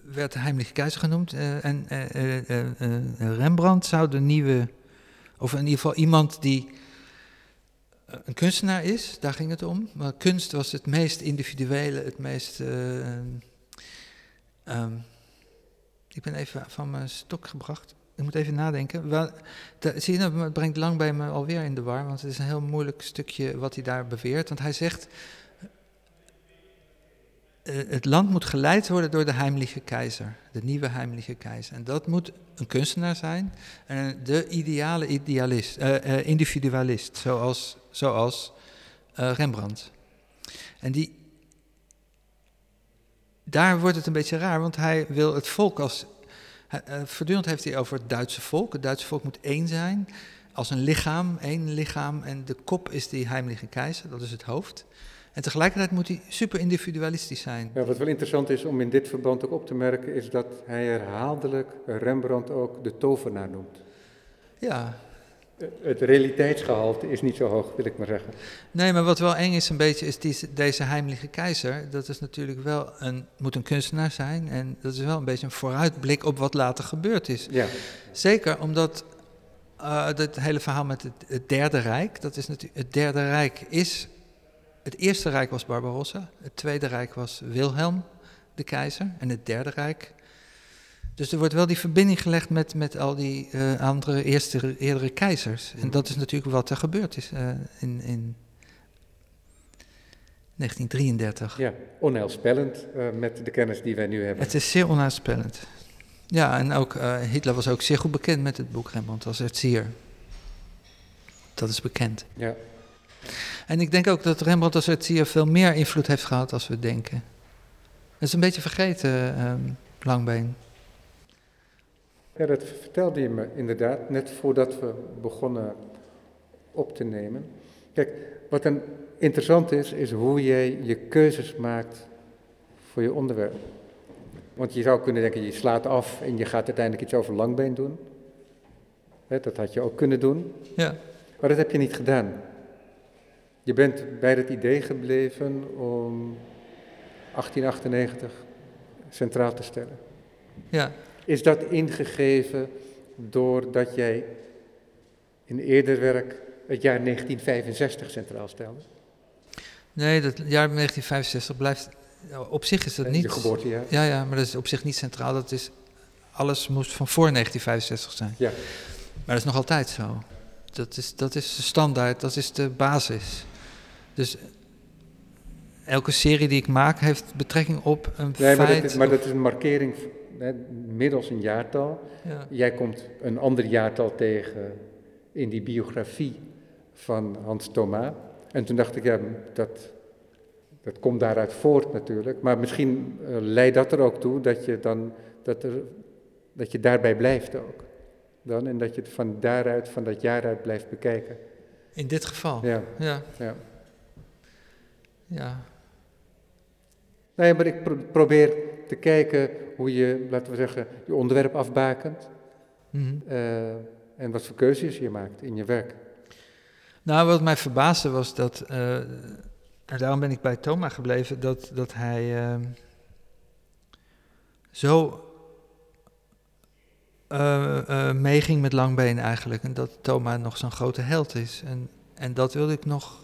werd de Heimliche Keizer genoemd. eh, en eh, eh, eh, eh, Rembrandt zou de nieuwe, of in ieder geval iemand die eh, een kunstenaar is, daar ging het om. Maar kunst was het meest individuele, het meest. eh, ehm, ik ben even van mijn stok gebracht. Ik moet even nadenken. Wel, zie je, nou, het brengt lang bij me alweer in de war, want het is een heel moeilijk stukje wat hij daar beweert. Want hij zegt. eh, het land moet geleid worden door de heimliche keizer, de nieuwe heimliche keizer. En dat moet een kunstenaar zijn, en de ideale idealist, eh, individualist, zoals, zoals Rembrandt. En die, daar wordt het een beetje raar, want hij wil het volk als. hij- eh, voortdurend heeft hij over het Duitse volk. Het Duitse volk moet één zijn, als een lichaam, één lichaam. En de kop is die heimliche keizer, dat is het hoofd. En tegelijkertijd moet hij super individualistisch zijn. Ja, wat wel interessant is om in dit verband ook op te merken, is dat hij herhaaldelijk Rembrandt ook de tovenaar noemt. Ja, Het realiteitsgehalte is niet zo hoog, wil ik maar zeggen. Nee, maar wat wel eng is een beetje, is die, deze heimliche keizer. Dat is natuurlijk wel een, moet een kunstenaar zijn. En dat is wel een beetje een vooruitblik op wat later gebeurd is. Ja, Zeker omdat uh, het hele verhaal met het, het, Derde Rijk. Dat is natuurlijk, het Derde Rijk is. Het Eerste Rijk was Barbarossa. Het Tweede Rijk was Wilhelm, de keizer. En het Derde Rijk. Dus er wordt wel die verbinding gelegd met, met al die uh, andere eerste, eerdere keizers. En dat is natuurlijk wat er gebeurd is uh, in, in 1933. Ja, onheilspellend uh, met de kennis die wij nu hebben. Het is zeer onheilspellend. Ja, en ook Hitler was ook zeer goed bekend met het boek Rembrandt als erzier. Dat is bekend. Ja. En ik denk ook dat Rembrandt als erzier veel meer invloed heeft gehad als we denken. Dat is een beetje vergeten, Langbeen. Ja, dat vertelde je me inderdaad, net voordat we begonnen op te nemen. Kijk, wat dan interessant is, is hoe jij je keuzes maakt voor je onderwerp. Want je zou kunnen denken, je slaat af en je gaat uiteindelijk iets over langbeen doen. Dat had je ook kunnen doen. Ja. Maar dat heb je niet gedaan. Je bent bij het idee gebleven om 1898 centraal te stellen. Ja. Is dat ingegeven doordat jij in eerder werk het jaar 1965 centraal stelde? Nee, dat jaar 1965 blijft. Op zich is dat niet. Je geboortejaar? Ja, ja, maar dat is op zich niet centraal. Dat is, alles moest van voor 1965 zijn. Ja. Maar dat is nog altijd zo. Dat is, dat is de standaard, dat is de basis. Dus elke serie die ik maak heeft betrekking op een nee, feit. Maar dat, is, maar of, dat is een markering hè, middels een jaartal. Ja. Jij komt een ander jaartal tegen in die biografie van Hans Thomas. En toen dacht ik, ja, dat, dat komt daaruit voort natuurlijk. Maar misschien uh, leidt dat er ook toe dat je, dan, dat, er, dat je daarbij blijft ook. Dan, en dat je het van daaruit, van dat jaar uit blijft bekijken. In dit geval? Ja. Ja. ja. ja. Nee, maar ik pro probeer te kijken hoe je, laten we zeggen, je onderwerp afbakent. Mm -hmm. uh, en wat voor keuzes je maakt in je werk. Nou, wat mij verbaasde was dat, uh, en daarom ben ik bij Thomas gebleven, dat, dat hij uh, zo meeging met Langbeen eigenlijk. En dat Thomas nog zo'n grote held is. En, en dat wilde ik nog.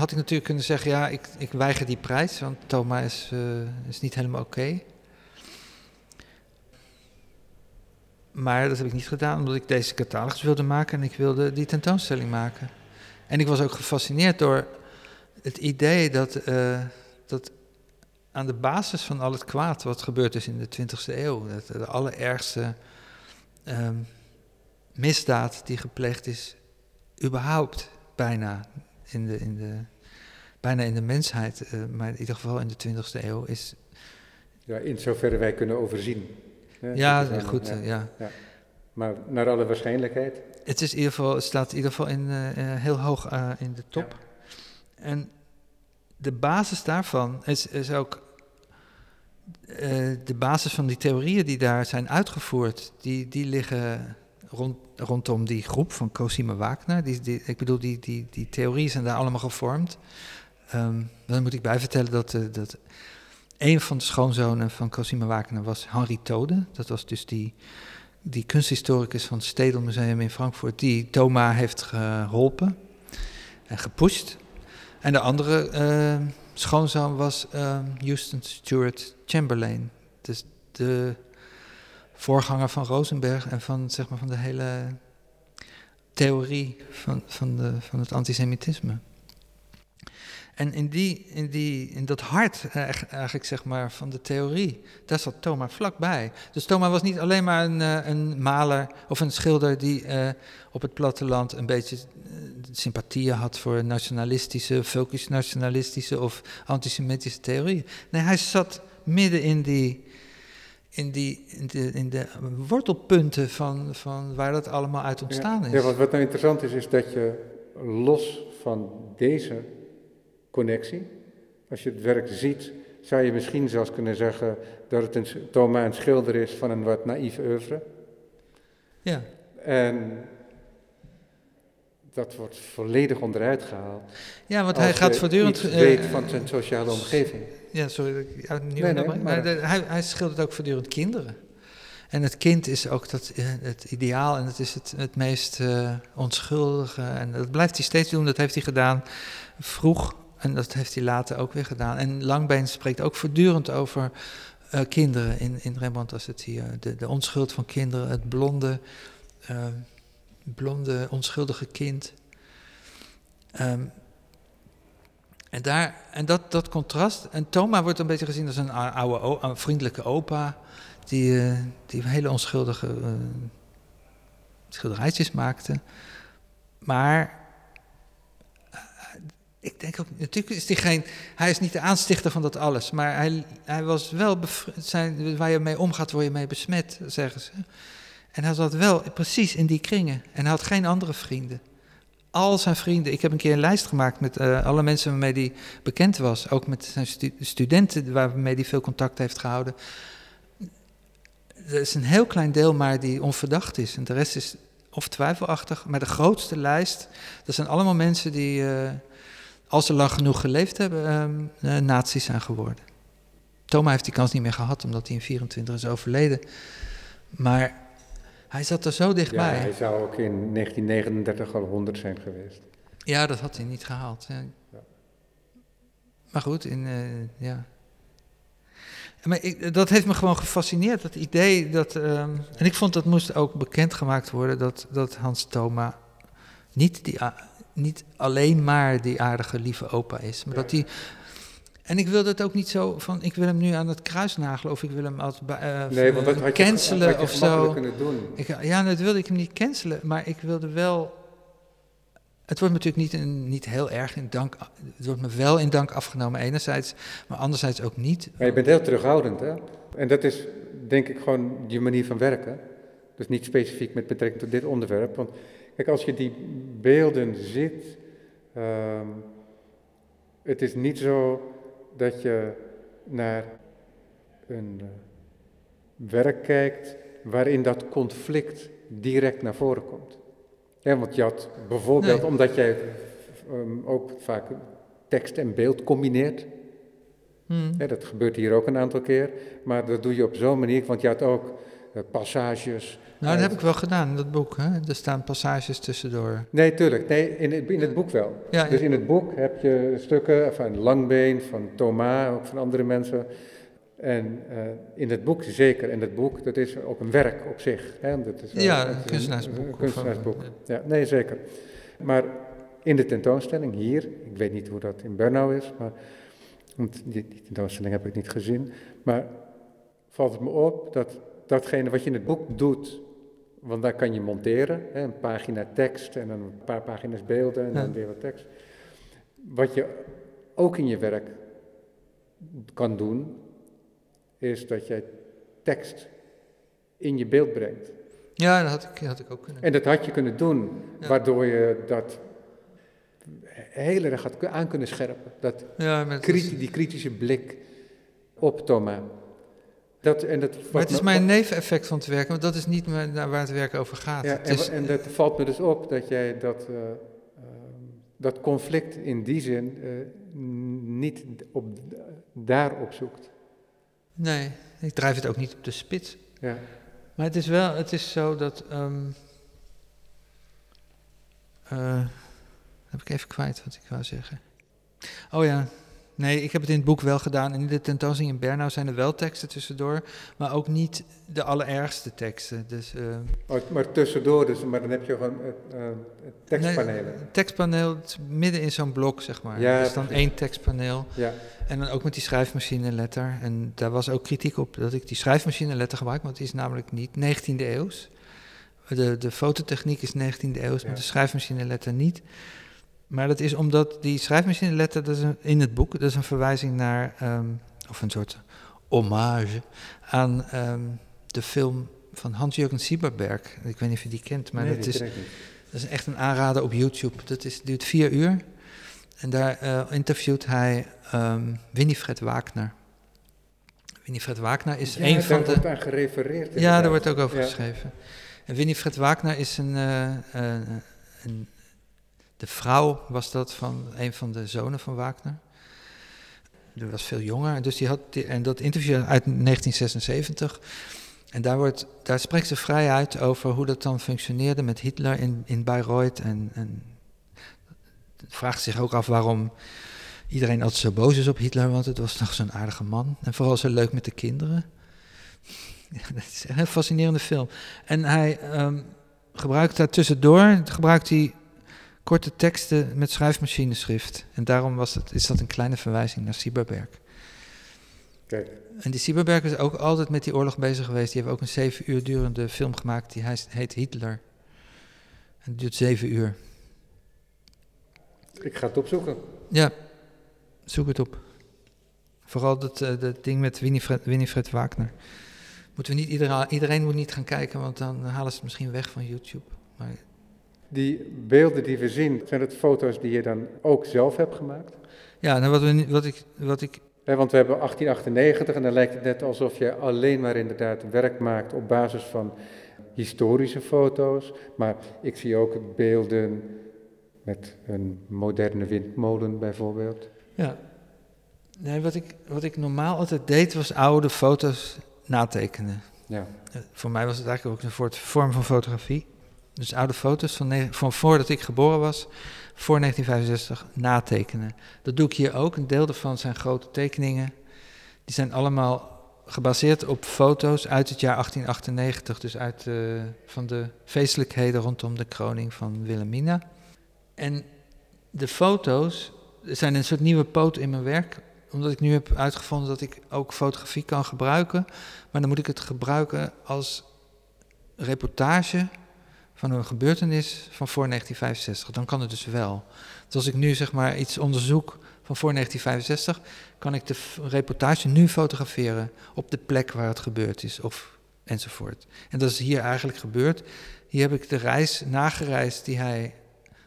Had ik natuurlijk kunnen zeggen: ja, ik, ik weiger die prijs, want Thomas is, is niet helemaal oké. Maar dat heb ik niet gedaan, omdat ik deze catalogus wilde maken en ik wilde die tentoonstelling maken. En ik was ook gefascineerd door het idee dat, uh, dat aan de basis van al het kwaad wat gebeurd is in de 20e eeuw, dat de allerergste um, misdaad die gepleegd is, überhaupt bijna in de, in de, bijna in de mensheid, uh, maar in ieder geval in de 20e eeuw, is. Ja, in zoverre wij kunnen overzien. Ja, ja is goed, ja. ja. ja. Maar naar alle waarschijnlijkheid? Het, is in ieder geval, staat in ieder geval in, uh, heel hoog uh, in de top. Ja. En de basis daarvan is, is ook uh, de basis van die theorieën die daar zijn uitgevoerd, die, die liggen rond, rondom die groep van Cosima Wagner. Die, ik bedoel, die, die, die theorieën zijn daar allemaal gevormd. Um, dan moet ik bij vertellen dat, uh, dat een van de schoonzonen van Cosima Wagner was Henri Tode. Dat was dus die, die kunsthistoricus van het Stedelmuseum in Frankfurt, die Thomas heeft geholpen en gepusht. En de andere uh, schoonzoon was uh, Houston Stewart Chamberlain. Dus de voorganger van Rosenberg en van, zeg maar, van de hele theorie van, van, de, van het antisemitisme. En in, die, in, die, in dat hart eigenlijk zeg maar, van de theorie, daar zat Thomas vlakbij. Dus Thomas was niet alleen maar een, eh, een maler of een schilder die uh, op het platteland een beetje uh, sympathieën had voor nationalistische, focus nationalistische of antisemitische theorieën. Nee, hij zat midden in die, in, die, in, de, in de wortelpunten van, van waar dat allemaal uit ontstaan is. Ja, wat, wat nou interessant is, is dat je los van deze connectie, als je het werk ziet, zou je misschien zelfs kunnen zeggen dat het een, Thomas een schilder is van een wat naïef oeuvre. Ja. En dat wordt volledig onderuit gehaald. Ja, want hij gaat voortdurend. Weet van zijn sociale omgeving. Ja, sorry. Ja, nee, nee, maar, maar de, hij, hij schildert ook voortdurend kinderen. En het kind is ook dat, het ideaal en het is het, het meest uh, onschuldige. En dat blijft hij steeds doen, dat heeft hij gedaan vroeg. En dat heeft hij later ook weer gedaan. En Langbeen spreekt ook voortdurend over uh, kinderen in, in Rembrandt als het hier. De, de onschuld van kinderen, het blonde, uh, blonde onschuldige kind. Um, en, daar, en dat, dat contrast. En Thomas wordt een beetje gezien als een oude, vriendelijke opa. Die, uh, die hele onschuldige uh, schilderijtjes maakte. Maar ik denk ook, natuurlijk is hij geen, hij is niet de aanstichter van dat alles, maar hij, hij was wel, zijn, waar je mee omgaat, word je mee besmet, zeggen ze. En hij zat wel precies in die kringen en hij had geen andere vrienden. Al zijn vrienden, ik heb een keer een lijst gemaakt met uh, alle mensen waarmee hij bekend was, ook met zijn stu studenten waarmee hij veel contact heeft gehouden. Er is een heel klein deel maar die onverdacht is en de rest is of twijfelachtig, maar de grootste lijst, dat zijn allemaal mensen die... Uh, als ze lang genoeg geleefd hebben, uh, nazi's zijn geworden. Thomas heeft die kans niet meer gehad, omdat hij in 24 is overleden. Maar hij zat er zo dichtbij. Ja, hij zou ook in 1939 al 100 zijn geweest. Ja, dat had hij niet gehaald. Ja. Ja. Maar goed, in, uh, ja. Maar ik, dat heeft me gewoon gefascineerd, dat idee dat... Um, en ik vond dat moest ook bekendgemaakt worden, dat, dat Hans Thoma niet die niet alleen maar die aardige, lieve opa is. Maar dat hij. En ik wil dat ook niet zo van, ik wil hem nu aan het kruis nagelen of ik wil hem als uh, nee, want dat had je, cancelen had je of zo. Kunnen doen. Ik, ja, dat wilde ik hem niet cancelen, maar ik wilde wel. Het wordt natuurlijk niet, niet heel erg in dank. Het wordt me wel in dank afgenomen, enerzijds, maar anderzijds ook niet. Maar je bent heel terughoudend, hè? En dat is denk ik gewoon je manier van werken. Dus niet specifiek met betrekking tot dit onderwerp. Want Kijk, als je die beelden ziet, uh, het is niet zo dat je naar een uh, werk kijkt waarin dat conflict direct naar voren komt. Ja, want je had bijvoorbeeld, nee. omdat jij um, ook vaak tekst en beeld combineert. Hmm. Ja, dat gebeurt hier ook een aantal keer, maar dat doe je op zo'n manier, want je had ook uh, passages nou, dat heb ik wel gedaan in dat boek. Hè? Er staan passages tussendoor. Nee, tuurlijk. Nee, in het, in het boek wel. Ja, dus in het boek heb je stukken van Langbeen, van Thomas, ook van andere mensen. En uh, in het boek zeker. En het boek, dat is ook een werk op zich. Hè? Dat is, ja, een kunstenaarsboek. Een, kunstenaarsboek. Ja, nee, zeker. Maar in de tentoonstelling hier, ik weet niet hoe dat in Bernau is, maar want die, die tentoonstelling heb ik niet gezien, maar valt het me op dat datgene wat je in het boek doet, want daar kan je monteren, hè, een pagina tekst en een paar pagina's beelden en dan weer wat tekst. Wat je ook in je werk kan doen, is dat jij tekst in je beeld brengt. Ja, dat had ik, had ik ook kunnen. En dat had je kunnen doen, ja. waardoor je dat heel erg had aan kunnen scherpen. Dat ja, kriti die kritische blik op Thomas. Dat, en dat maar het is mijn neveneffect van het werken, want dat is niet waar het werk over gaat. Ja, en, is, en dat valt me dus op dat jij dat, uh, uh, dat conflict in die zin uh, niet op, daarop zoekt. Nee, ik drijf het ook niet op de spits. Ja. Maar het is wel, het is zo dat. ehm eh, heb ik even kwijt wat ik wou zeggen. Oh ja, nee, ik heb het in het boek wel gedaan. En in de tentoonstelling in Bernau zijn er wel teksten tussendoor, maar ook niet de allerergste teksten. Dus, eh, Oh, maar tussendoor, dus, maar dan heb je gewoon eh, eh, tekstpanelen. Nee, tekstpaneel midden in zo'n blok, zeg maar. Ja, er is dan precies. één tekstpaneel. Ja, En dan ook met die schrijfmachineletter. En daar was ook kritiek op dat ik die schrijfmachineletter gebruik, want die is namelijk niet 19e eeuws. De, de fototechniek is 19e eeuws, maar de schrijfmachineletter niet. Maar dat is omdat die schrijfmachineletter, dat is een- in het boek, dat is een verwijzing naar, ehm, of een soort hommage aan ehm, de film van Hans-Jürgen Sieberberg. Ik weet niet of je die kent, maar nee, dat is dat is echt een aanrader op YouTube. Dat is, duurt vier uur. En daar eh, interviewt hij ehm Winifred Wagner. Winifred Wagner is Ja, een daar van de... wordt aan gerefereerd. Ja, daar wordt ook over Ja. geschreven. En Winifred Wagner is een, eh, een... De vrouw was dat van een van de zonen van Wagner. Die was veel jonger. Dus die had en dat interview uit 1976. En daar, wordt, daar spreekt ze vrij uit over hoe dat dan functioneerde met Hitler in, in Bayreuth. En, en vraagt zich ook af waarom iedereen altijd zo boos is op Hitler, want het was toch zo'n aardige man. En vooral zo leuk met de kinderen. Ja, dat is een fascinerende film. En hij ehm, gebruikt daar tussendoor gebruikt hij korte teksten met schrijfmachineschrift. En daarom was het, is dat een kleine verwijzing naar Sieberberg. Kijk, En die Sieberberg is ook altijd met die oorlog bezig geweest. Die heeft ook een zeven uur durende film gemaakt. Die heet Hitler. En die duurt zeven uur. ik ga het opzoeken. Ja, zoek het op. Vooral dat, eh, dat ding met Winifred, Winifred Wagner. Moeten we niet iedereen, iedereen moet niet gaan kijken, want dan halen ze het misschien weg van YouTube. Maar Die beelden die we zien, zijn het foto's die je dan ook zelf hebt gemaakt? ja, nou wat, we, wat, ik, wat ik. Want we hebben 1898 en dan lijkt het net alsof je alleen maar inderdaad werk maakt op basis van historische foto's. Maar ik zie ook beelden met een moderne windmolen bijvoorbeeld. Ja. Nee, wat ik, wat ik normaal altijd deed, was oude foto's natekenen. Ja, Eh, voor mij was het eigenlijk ook een soort vorm van fotografie. Dus oude foto's van, van voordat ik geboren was, voor 1965, natekenen. Dat doe ik hier ook. Een deel daarvan zijn grote tekeningen. Die zijn allemaal gebaseerd op foto's uit het jaar 1898. Dus uit de, van de feestelijkheden rondom de kroning van Wilhelmina. En de foto's zijn een soort nieuwe poot in mijn werk. Omdat ik nu heb uitgevonden dat ik ook fotografie kan gebruiken. Maar dan moet ik het gebruiken als reportage van een gebeurtenis van voor 1965. Dan kan het dus wel. Dus als ik nu zeg maar iets onderzoek van voor 1965, kan ik de reportage nu fotograferen op de plek waar het gebeurd is of enzovoort. En dat is hier eigenlijk gebeurd. Hier heb ik de reis nagereisd die hij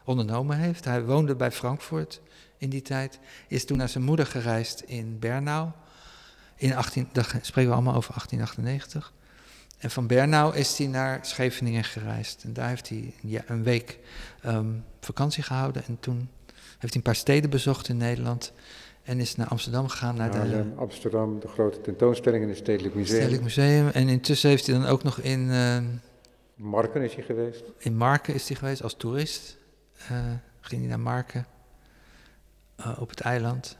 ondernomen heeft. Hij woonde bij Frankfurt in die tijd, is toen naar zijn moeder gereisd in Bernau. In 18, dat spreken we allemaal over 1898. En van Bernau is hij naar Scheveningen gereisd. En daar heeft hij ja, een week ehm, vakantie gehouden. En toen heeft hij een paar steden bezocht in Nederland. En is naar Amsterdam gegaan, naar de Amsterdam, de grote tentoonstelling in het Stedelijk Museum. Stedelijk Museum. En intussen heeft hij dan ook nog in, ehm, Marken is hij geweest. in Marken is hij geweest als toerist. Eh, ging hij naar Marken eh, op het eiland.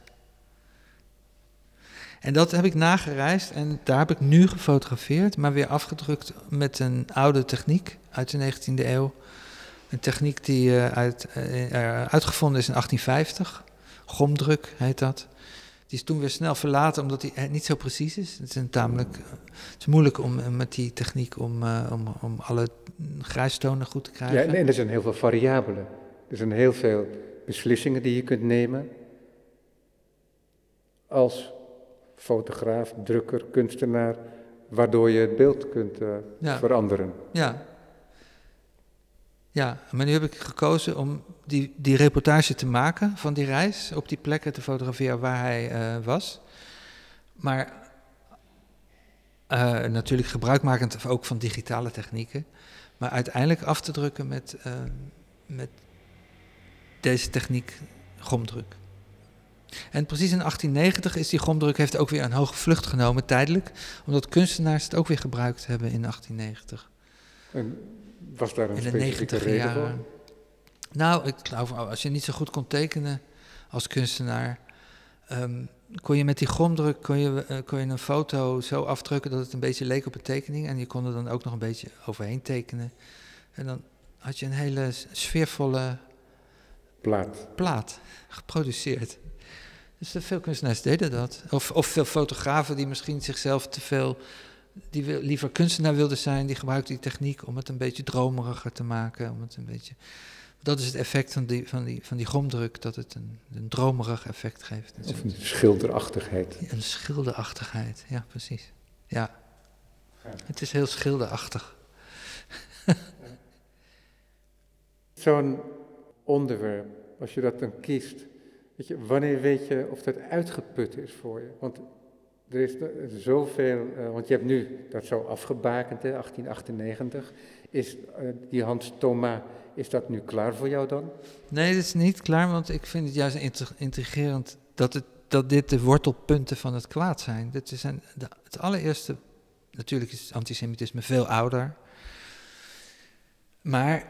En dat heb ik nagereisd en daar heb ik nu gefotografeerd, maar weer afgedrukt met een oude techniek uit de 19e eeuw. Een techniek die eh, uit, eh, eh, uitgevonden is in 1850. Gomdruk heet dat. Die is toen weer snel verlaten omdat die niet zo precies is. Het is, een tamelijk, het is moeilijk om met die techniek om, eh, om, om alle grijstonen goed te krijgen. Ja, en, en er zijn heel veel variabelen. Er zijn heel veel beslissingen die je kunt nemen als fotograaf, drukker, kunstenaar, waardoor je het beeld kunt eh, Ja. veranderen. Ja. Ja, maar nu heb ik gekozen om die, die reportage te maken van die reis, op die plekken te fotograferen waar hij eh, was. Maar eh, natuurlijk gebruikmakend ook van digitale technieken, maar uiteindelijk af te drukken met, met deze techniek, gomdruk. En precies in 1890 is die gromdruk heeft ook weer een hoge vlucht genomen, tijdelijk, omdat kunstenaars het ook weer gebruikt hebben in 1890. En was daar een in de specifieke 90 reden jaren. voor? Nou, ik geloof, als je niet zo goed kon tekenen als kunstenaar, ehm, kon je met die gromdruk kon je, eh, kon je een foto zo afdrukken dat het een beetje leek op een tekening. En je kon er dan ook nog een beetje overheen tekenen. En dan had je een hele sfeervolle Plaat. plaat geproduceerd. Dus veel kunstenaars deden dat. Of, of veel fotografen die misschien zichzelf te veel, die liever kunstenaar wilden zijn, die gebruikten die techniek om het een beetje dromeriger te maken. Om het een beetje, dat is het effect van die, van die, van die gromdruk, dat het een, een dromerig effect geeft. Of een schilderachtigheid. een schilderachtigheid, ja precies. Ja, het is heel schilderachtig. Zo'n onderwerp, als je dat dan kiest, weet wanneer weet je of dat uitgeput is voor je? Want er is zoveel, eh, want je hebt nu dat zo afgebakend, hè, 1898. Is eh, die Hans Thomas, is dat nu klaar voor jou dan? Nee, dat is niet klaar, want ik vind het juist intrigerend dat, het, dat dit de wortelpunten van het kwaad zijn. Dit is een, de, het allereerste, natuurlijk is antisemitisme veel ouder, maar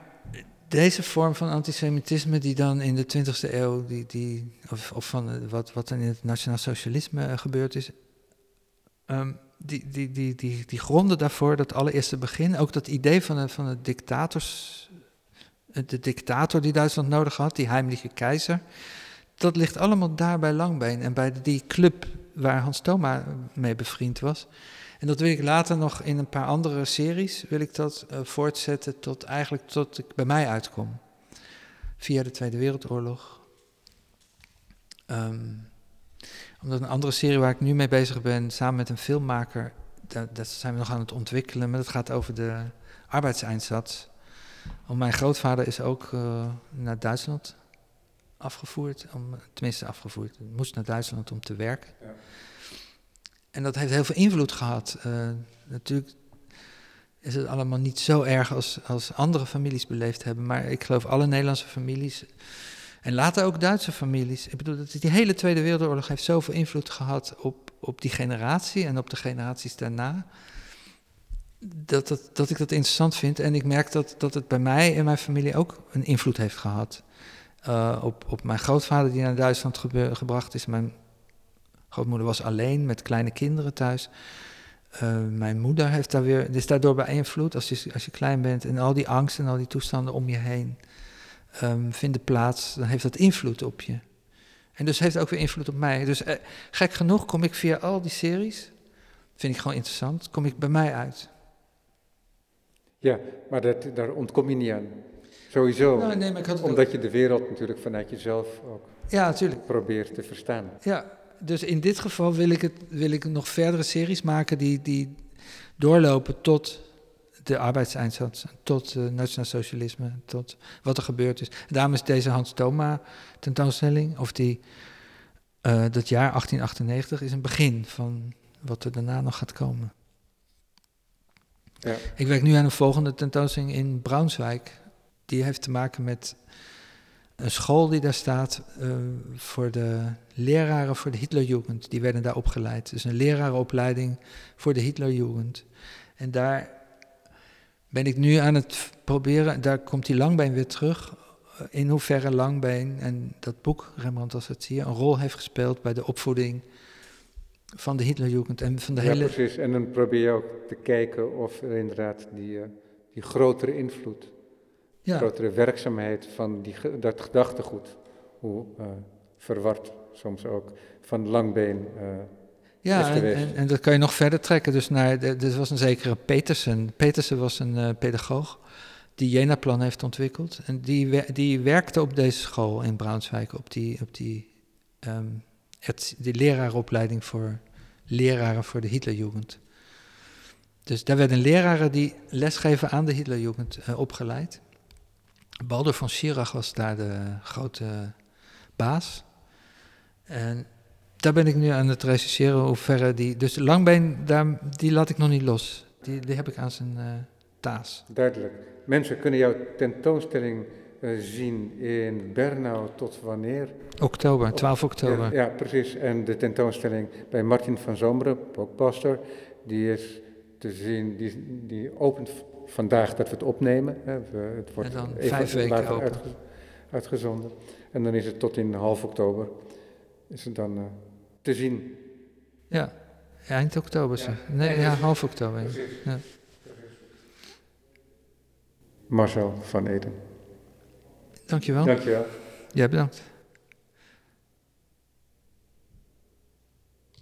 deze vorm van antisemitisme die dan in de 20e eeuw, die, die, of, of van eh, wat, wat dan in het nationaal socialisme eh, gebeurd is, ehm, die, die, die, die, die gronden daarvoor, dat allereerste begin, ook dat idee van de, van de dictators, de dictator die Duitsland nodig had, die heimliche keizer, dat ligt allemaal daar bij Langbeen en bij die club waar Hans Thoma mee bevriend was. En dat wil ik later nog in een paar andere series, wil ik dat eh, voortzetten tot eigenlijk tot ik bij mij uitkom. Via de Tweede Wereldoorlog. Ehm, omdat een andere serie waar ik nu mee bezig ben, samen met een filmmaker, dat, dat zijn we nog aan het ontwikkelen, maar dat gaat over de arbeidseinsatz. Want mijn grootvader is ook eh, naar Duitsland afgevoerd, om, tenminste afgevoerd, moest naar Duitsland om te werken. Ja. En dat heeft heel veel invloed gehad. Eh, natuurlijk is het allemaal niet zo erg als, als andere families beleefd hebben, maar ik geloof alle Nederlandse families en later ook Duitse families. Ik bedoel, die hele Tweede Wereldoorlog heeft zoveel invloed gehad op, op die generatie en op de generaties daarna dat, dat, dat ik dat interessant vind. En ik merk dat, dat het bij mij en mijn familie ook een invloed heeft gehad. Uh, op, op mijn grootvader die naar Duitsland gebracht is. Mijn grootmoeder was alleen met kleine kinderen thuis. Uh, mijn moeder heeft daar weer, is daardoor beïnvloed als je, als je klein bent. En al die angst en al die toestanden om je heen um, vinden plaats. Dan heeft dat invloed op je. En dus heeft het ook weer invloed op mij. Dus eh, gek genoeg kom ik via al die series, vind ik gewoon interessant, kom ik bij mij uit. Ja, maar dat, daar ontkom je niet aan. Sowieso. Nou, nee, Omdat ook- je de wereld natuurlijk vanuit jezelf ook Ja, probeert te verstaan. Ja, dus in dit geval wil ik, het, wil ik nog verdere series maken die, die doorlopen tot de arbeidseinsatz, tot uh, nationaal socialisme, tot wat er gebeurd is. Daarom is deze Hans Thoma tentoonstelling, of die, uh, dat jaar 1898, is een begin van wat er daarna nog gaat komen. Ja. Ik werk nu aan een volgende tentoonstelling in Braunschweig. Die heeft te maken met een school die daar staat uh, voor de leraren voor de Hitlerjugend. Die werden daar opgeleid. Dus een lerarenopleiding voor de Hitlerjugend. En daar ben ik nu aan het proberen, daar komt die Langbeen weer terug. Uh, in hoeverre Langbeen en dat boek, Rembrandt als het je, een rol heeft gespeeld bij de opvoeding van de Hitlerjugend en van de ja, hele... precies. En dan probeer je ook te kijken of er inderdaad die, uh, die grotere invloed, Ja. grotere werkzaamheid van die, dat gedachtegoed, hoe uh, verward soms ook, van Langbeen uh, is Ja, en, geweest. en, en dat kan je nog verder trekken. Dus naar, er was een zekere Petersen. Petersen was een eh, pedagoog die Jena-plan heeft ontwikkeld. En die, die werkte op deze school in Braunschweig, op die, op die, het, die lerarenopleiding voor leraren voor de Hitlerjugend. Dus daar werden leraren die lesgeven aan de Hitlerjugend opgeleid. Baldur von Schirach was daar de grote baas. En daar ben ik nu aan het rechercheren hoe verre die... Dus de langbeen, daar, die laat ik nog niet los. Die, die heb ik aan zijn eh, taas. Duidelijk. Mensen kunnen jouw tentoonstelling eh, zien in Bernau tot wanneer? Oktober, 12 oktober. Ja, ja, precies. En de tentoonstelling bij Martin van Zomeren, ook pastor, die is te zien, die, die opent vandaag dat we het opnemen. Hè. We- het wordt En dan even vijf weken later open. uitge- uitgezonden. En dan is het tot in half oktober is het dan eh, te zien. Ja, eind oktober. zeg. Nee, ja, half oktober. Ja. Marcel van Eden. Dankjewel. Dankjewel. Jij bedankt.